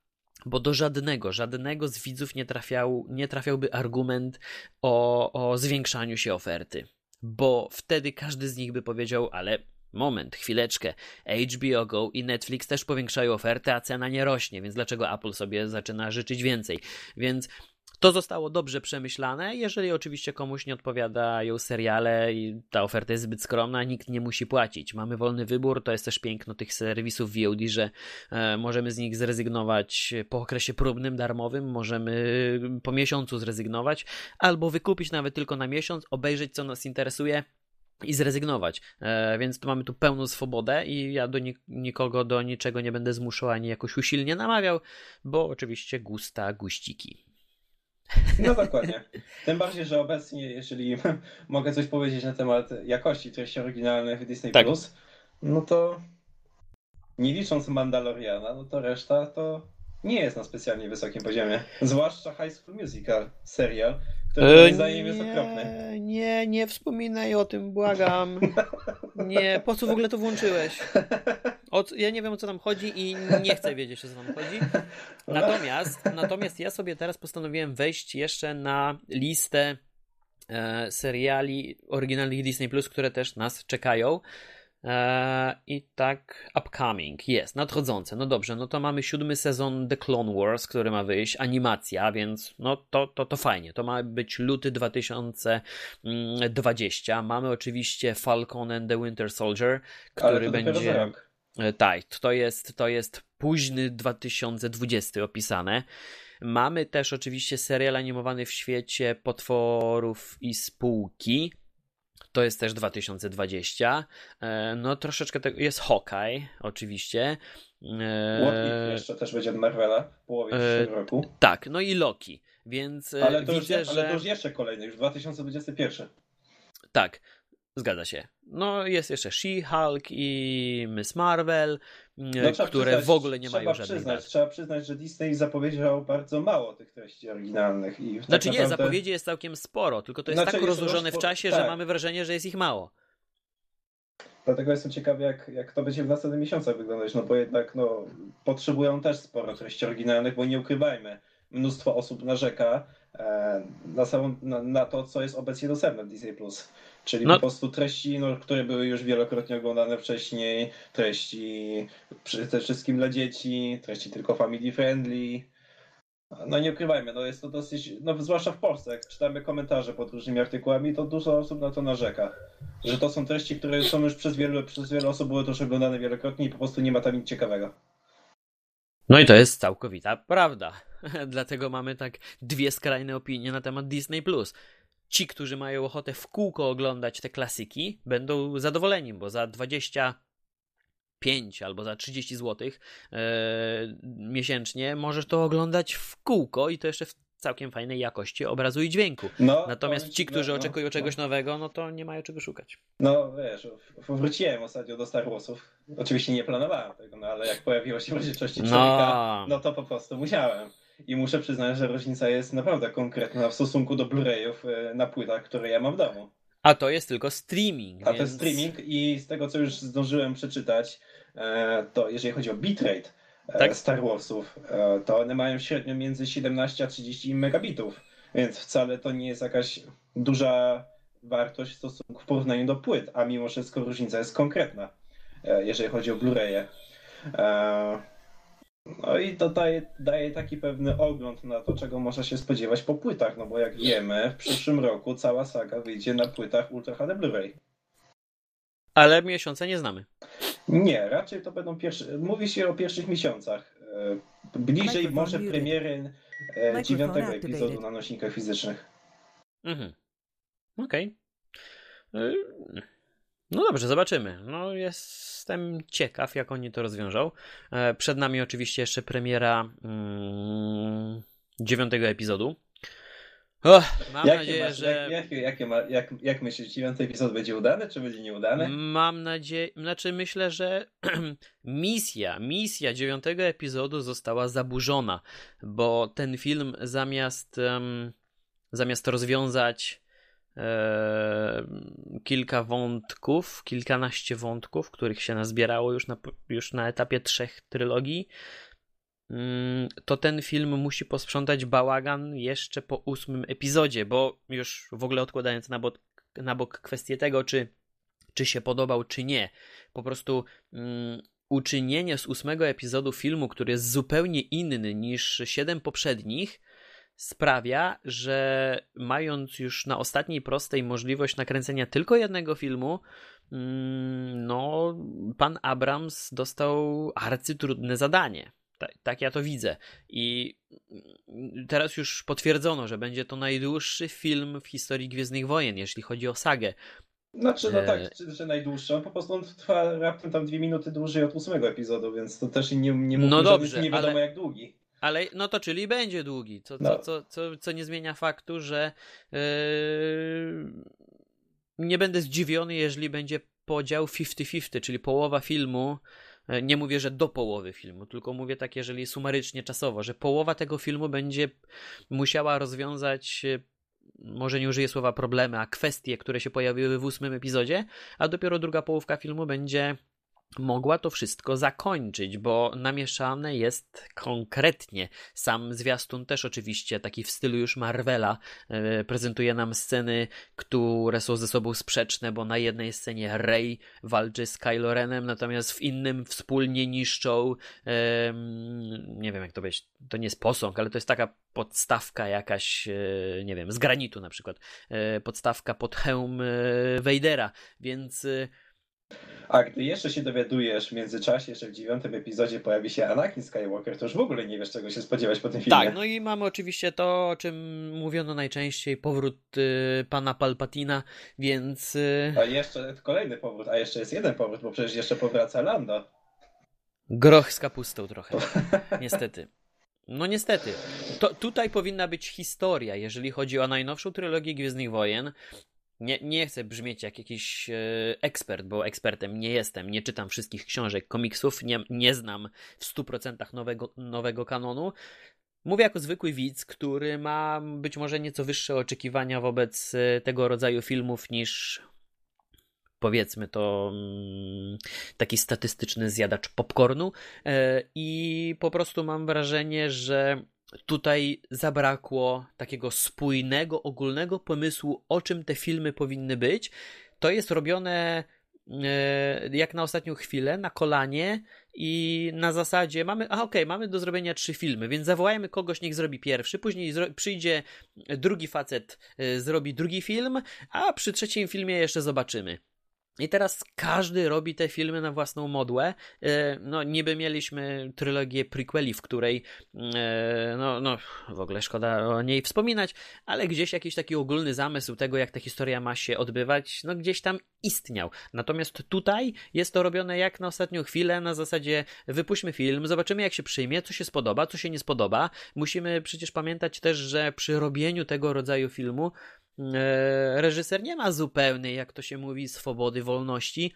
bo do żadnego, żadnego z widzów nie, trafiał, nie trafiałby argument o, o zwiększaniu się oferty. Bo wtedy każdy z nich by powiedział, ale Moment, chwileczkę. HBO Go i Netflix też powiększają ofertę, a cena nie rośnie, więc dlaczego Apple sobie zaczyna życzyć więcej? Więc to zostało dobrze przemyślane. Jeżeli oczywiście komuś nie odpowiadają seriale i ta oferta jest zbyt skromna, nikt nie musi płacić. Mamy wolny wybór, to jest też piękno tych serwisów VOD, że e, możemy z nich zrezygnować po okresie próbnym, darmowym, możemy po miesiącu zrezygnować, albo wykupić nawet tylko na miesiąc, obejrzeć co nas interesuje i zrezygnować. E, więc tu mamy tu pełną swobodę i ja do nikogo do niczego nie będę zmuszał ani jakoś usilnie namawiał, bo oczywiście gusta guściki. No dokładnie. Tym bardziej, że obecnie, jeżeli mogę coś powiedzieć na temat jakości treści oryginalnych Disney tak. Plus, no to nie licząc Mandaloriana, no to reszta to nie jest na specjalnie wysokim poziomie. Zwłaszcza High School Musical, serial, e, moim zdaniem jest okropny. Nie, nie wspominaj o tym, błagam. Nie, po co w ogóle to włączyłeś? Ja nie wiem o co tam chodzi i nie chcę wiedzieć o co tam chodzi. Natomiast, natomiast ja sobie teraz postanowiłem wejść jeszcze na listę e, seriali oryginalnych Disney Plus, które też nas czekają. Eee, I tak, upcoming, jest, nadchodzące. No dobrze, no to mamy siódmy sezon The Clone Wars, który ma wyjść, animacja, więc no to, to, to fajnie. To ma być luty 2020. Mamy oczywiście Falcon and the Winter Soldier, który będzie. E, tak, to jest, to jest późny 2020 opisane. Mamy też oczywiście serial animowany w świecie potworów i spółki to jest też 2020. E, no troszeczkę tego jest Hawkeye, oczywiście. E, jeszcze też będzie od Marvela w połowie e, przyszłego roku. Tak, no i Loki. Więc ale to, widzę, już, że... ale to już jeszcze kolejny, już 2021. Tak, Zgadza się. No jest jeszcze She-Hulk i Miss Marvel, no, które przyznać, w ogóle nie mają żadnych przyznać, Trzeba przyznać, że Disney zapowiedział bardzo mało tych treści oryginalnych. I tak znaczy tak naprawdę... nie, zapowiedzi jest całkiem sporo, tylko to jest znaczy, tak rozłożone w czasie, tak. że mamy wrażenie, że jest ich mało. Dlatego jestem ciekawy, jak, jak to będzie w następnych miesiącach wyglądać, no bo jednak no, potrzebują też sporo treści oryginalnych, bo nie ukrywajmy, mnóstwo osób narzeka e, na, samą, na, na to, co jest obecnie dostępne w Disney+. Czyli no. po prostu treści, no, które były już wielokrotnie oglądane wcześniej, treści przede wszystkim dla dzieci, treści tylko family friendly. No nie ukrywajmy, no jest to dosyć, no zwłaszcza w Polsce, jak czytamy komentarze pod różnymi artykułami, to dużo osób na to narzeka. Że to są treści, które są już przez wiele, przez wiele osób były też oglądane wielokrotnie i po prostu nie ma tam nic ciekawego. No i to jest całkowita prawda. Dlatego mamy tak dwie skrajne opinie na temat Disney+. Ci, którzy mają ochotę w kółko oglądać te klasyki, będą zadowoleni, bo za 20 5 albo za 30 zł e, miesięcznie możesz to oglądać w kółko i to jeszcze w całkiem fajnej jakości obrazu i dźwięku. No, Natomiast ci, którzy no, oczekują no, czegoś no. nowego, no to nie mają czego szukać. No wiesz, wróciłem ostatnio do Star Warsów. Oczywiście nie planowałem tego, no ale jak pojawiło się w rzeczywistości człowieka, no. no to po prostu musiałem. I muszę przyznać, że różnica jest naprawdę konkretna w stosunku do Blu-rayów e, na płytach, które ja mam w domu. A to jest tylko streaming. A więc... to jest streaming i z tego co już zdążyłem przeczytać, e, to jeżeli chodzi o bitrate e, tak? Star Warsów, to one mają średnio między 17 a 30 megabitów, więc wcale to nie jest jakaś duża wartość w stosunku w porównaniu do płyt, a mimo wszystko różnica jest konkretna, jeżeli chodzi o Blu-raye. No i to daje, daje taki pewny ogląd na to, czego można się spodziewać po płytach, no bo jak wiemy, w przyszłym roku cała saga wyjdzie na płytach Ultra HD Blu-ray. Ale miesiące nie znamy. Nie, raczej to będą pierwsze. Mówi się o pierwszych miesiącach. E, bliżej może premiery e, dziewiątego epizodu na nośnikach fizycznych. Mhm. Okej. Okay. No dobrze, zobaczymy. No jestem ciekaw, jak oni to rozwiążą. E, przed nami oczywiście jeszcze premiera mm, dziewiątego epizodu. Oh, mam jakie nadzieję, masz, że. Jak, jak, jak, jak, myślisz, dziewiąty epizod będzie udany, czy będzie nieudany? Mam nadzieję, znaczy myślę, że misja, misja dziewiątego epizodu została zaburzona, bo ten film zamiast, um, zamiast rozwiązać kilka wątków, kilkanaście wątków, których się nazbierało już na, już na etapie trzech trylogii, mm, to ten film musi posprzątać bałagan jeszcze po ósmym epizodzie, bo już w ogóle odkładając na bok, na bok kwestię tego, czy, czy się podobał, czy nie, po prostu mm, uczynienie z ósmego epizodu filmu, który jest zupełnie inny niż siedem poprzednich, sprawia, że mając już na ostatniej prostej możliwość nakręcenia tylko jednego filmu, mm, no, pan Abrams dostał arcytrudne zadanie. Tak, tak, ja to widzę. I teraz już potwierdzono, że będzie to najdłuższy film w historii Gwiezdnych Wojen, jeśli chodzi o sagę. Znaczy, no tak, e, że najdłuższa. Po prostu on trwa raptem tam dwie minuty dłużej od ósmego epizodu, więc to też nie, nie no dobrze, nie wiadomo ale... jak długi. Ale no to czyli będzie długi, co, no. co, co, co, co nie zmienia faktu, że yy, nie będę zdziwiony, jeżeli będzie podział 50-50, czyli połowa filmu. Yy, nie mówię, że do połowy filmu, tylko mówię tak, jeżeli sumarycznie czasowo, że połowa tego filmu będzie musiała rozwiązać yy, może nie użyję słowa problemy, a kwestie, które się pojawiły w ósmym epizodzie, a dopiero druga połówka filmu będzie mogła to wszystko zakończyć, bo namieszane jest konkretnie. Sam zwiastun też oczywiście, taki w stylu już Marvela, yy, prezentuje nam sceny, które są ze sobą sprzeczne, bo na jednej scenie Rey walczy z Kylo Renem, natomiast w innym wspólnie niszczą, nie wiem jak to być, to nie jest posąg, ale to jest taka podstawka jakaś, yy, nie wiem, z granitu na przykład, e, podstawka pod hełm Vadera, więc a gdy jeszcze się dowiadujesz w międzyczasie, że w dziewiątym epizodzie pojawi się Anakin Skywalker, to już w ogóle nie wiesz, czego się spodziewać po tym filmie. Tak, no i mamy oczywiście to, o czym mówiono najczęściej, powrót y, pana Palpatina, więc... Y... A jeszcze kolejny powrót, a jeszcze jest jeden powrót, bo przecież jeszcze powraca Lando. Groch z kapustą trochę, niestety. No niestety. To, tutaj powinna być historia, jeżeli chodzi o najnowszą trylogię Gwiezdnych Wojen. Nie, nie chcę brzmieć jak jakiś e, ekspert, bo ekspertem nie jestem. Nie czytam wszystkich książek, komiksów, nie, nie znam w 100% nowego, nowego kanonu. Mówię jako zwykły widz, który ma być może nieco wyższe oczekiwania wobec e, tego rodzaju filmów niż powiedzmy to mm, taki statystyczny zjadacz popcornu e, i po prostu mam wrażenie, że tutaj zabrakło takiego spójnego, ogólnego pomysłu, o czym te filmy powinny być. To jest robione e, jak na ostatnią chwilę, na kolanie i na zasadzie mamy, a okej, okay, mamy do zrobienia trzy filmy, więc zawołajmy kogoś, niech zrobi pierwszy, później przyjdzie drugi facet, e, zrobi drugi film, a przy trzecim filmie jeszcze zobaczymy. I teraz każdy robi te filmy na własną modłę. E, no, niby mieliśmy trylogię prequeli, w której, e, no, no, w ogóle szkoda o niej wspominać, ale gdzieś jakiś taki ogólny zamysł tego, jak ta historia ma się odbywać, no, gdzieś tam istniał. Natomiast tutaj jest to robione jak na ostatnią chwilę, na zasadzie wypuśćmy film, zobaczymy, jak się przyjmie, co się spodoba, co się nie spodoba. Musimy przecież pamiętać też, że przy robieniu tego rodzaju filmu, reżyser nie ma zupełnej, jak to się mówi, swobody, wolności.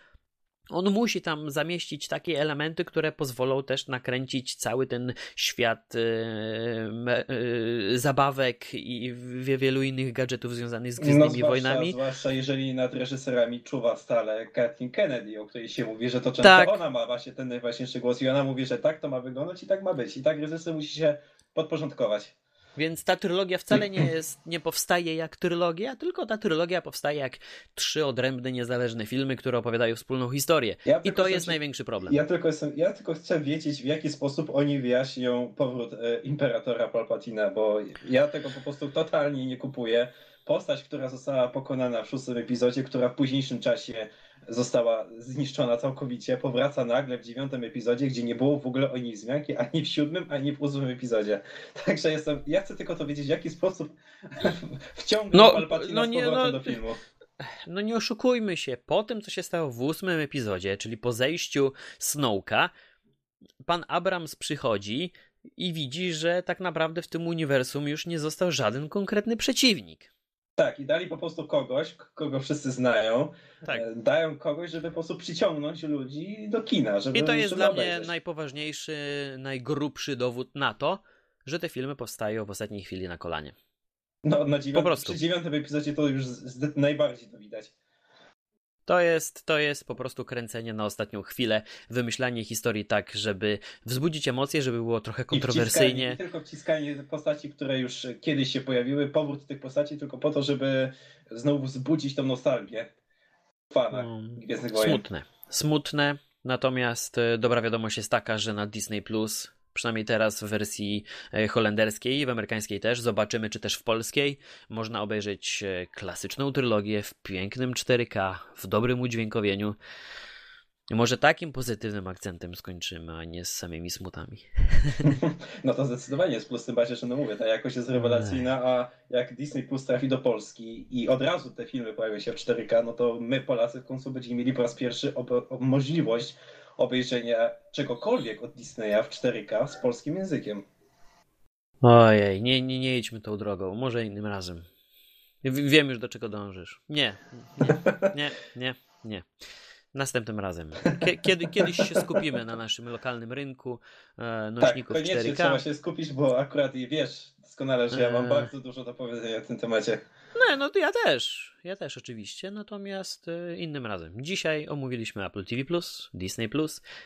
On musi tam zamieścić takie elementy, które pozwolą też nakręcić cały ten świat yy, zabawek i wielu innych gadżetów związanych z gwiezdnymi no, zwłaszcza, wojnami. Zwłaszcza jeżeli nad reżyserami czuwa stale Kathleen Kennedy, o której się mówi, że to często tak. ona ma właśnie ten najważniejszy głos i ona mówi, że tak to ma wyglądać i tak ma być. I tak reżyser musi się podporządkować. Więc ta trylogia wcale nie jest, nie powstaje jak trylogia, tylko ta trylogia powstaje jak trzy odrębne, niezależne filmy, które opowiadają wspólną historię. Ja I to jest największy problem. Ja tylko, jestem, ja tylko chcę wiedzieć, w jaki sposób oni wyjaśnią powrót e, Imperatora Palpatina, bo ja tego po prostu totalnie nie kupuję. Postać, która została pokonana w szóstym epizodzie, która w późniejszym czasie została zniszczona całkowicie, powraca nagle w dziewiątym epizodzie, gdzie nie było w ogóle o niej wzmianki, ani w siódmym, ani w ósmym epizodzie. Także jestem, ja chcę tylko to wiedzieć, w jaki sposób wciągnąć no, Palpatina no nie, no, do filmu. No nie oszukujmy się, po tym, co się stało w ósmym epizodzie, czyli po zejściu Snowka, pan Abrams przychodzi i widzi, że tak naprawdę w tym uniwersum już nie został żaden konkretny przeciwnik. Tak, i dali po prostu kogoś, kogo wszyscy znają. Tak. E, dają kogoś, żeby po prostu przyciągnąć ludzi do kina. Żeby, I to jest dla obejrzeć. mnie najpoważniejszy, najgrubszy dowód na to, że te filmy powstają w ostatniej chwili na kolanie. No, na dziewiątym, po prostu. przy dziewiątym epizodzie to już najbardziej to widać. To jest, to jest po prostu kręcenie na ostatnią chwilę, wymyślanie historii tak, żeby wzbudzić emocje, żeby było trochę kontrowersyjnie. I nie tylko wciskanie postaci, które już kiedyś się pojawiły, powrót tych postaci tylko po to, żeby znowu wzbudzić tą nostalgię fana hmm, Gwiezdnych Wojen. Smutne. Smutne, natomiast e, dobra wiadomość jest taka, że na Disney Plus przynajmniej teraz w wersji e, holenderskiej i w amerykańskiej też. Zobaczymy, czy też w polskiej. Można obejrzeć e, klasyczną trylogię w pięknym 4K, w dobrym udźwiękowieniu. Może takim pozytywnym akcentem skończymy, a nie z samymi smutami. No to zdecydowanie jest plus, tym bardziej, że no mówię, ta jakość jest rewelacyjna, a jak Disney Plus trafi do Polski i od razu te filmy pojawią się w 4K, no to my Polacy w końcu będziemy mieli po raz pierwszy możliwość obejrzenia czegokolwiek od Disneya w 4K z polskim językiem. Ojej, nie, nie, nie idźmy tą drogą, może innym razem. Wiem już do czego dążysz. Nie, nie, nie, nie, nie. Następnym razem. Kiedy, kiedyś się skupimy na naszym lokalnym rynku e, nośników tak, 4K. trzeba się skupić, bo akurat wiesz doskonale, że ja mam e. bardzo dużo do powiedzenia w tym temacie. No, no to ja też. Ja też oczywiście, natomiast e, innym razem. Dzisiaj omówiliśmy Apple TV+, Disney+.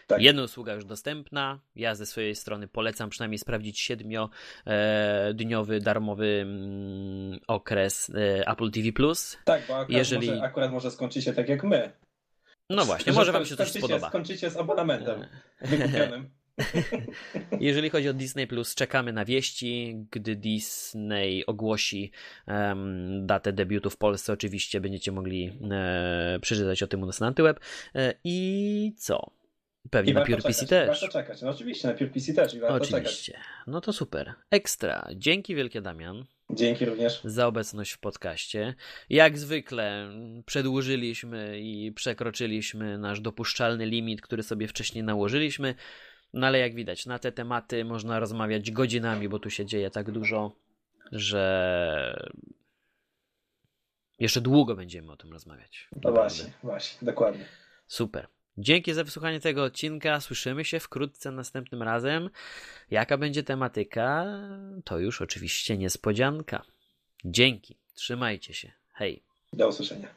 Tak. Jedna usługa już dostępna. Ja ze swojej strony polecam przynajmniej sprawdzić siedmiodniowy darmowy mm, okres Apple TV+. Tak, bo akurat, Jeżeli... może, akurat może skończyć się tak jak my. No właśnie, może wam się coś spodoba. Skończycie z abonamentem wykupionym. Jeżeli chodzi o Disney Plus, czekamy na wieści. Gdy Disney ogłosi um, datę debiutu w Polsce, oczywiście będziecie mogli e, przeczytać o tym u nas na Antyweb. E, I co? Pewnie I na Pure PC też. Warto czekać. No oczywiście, na Pure PC też. I warto oczywiście. Czekać. No to super. Ekstra. Dzięki wielkie, Damian. Dzięki również. Za obecność w podcaście. Jak zwykle przedłużyliśmy i przekroczyliśmy nasz dopuszczalny limit, który sobie wcześniej nałożyliśmy. No ale jak widać, na te tematy można rozmawiać godzinami, bo tu się dzieje tak dużo, że jeszcze długo będziemy o tym rozmawiać. No właśnie, właśnie, dokładnie. Super. Dzięki za wysłuchanie tego odcinka. Słyszymy się wkrótce następnym razem. Jaka będzie tematyka, to już oczywiście niespodzianka. Dzięki. Trzymajcie się. Hej. Do usłyszenia.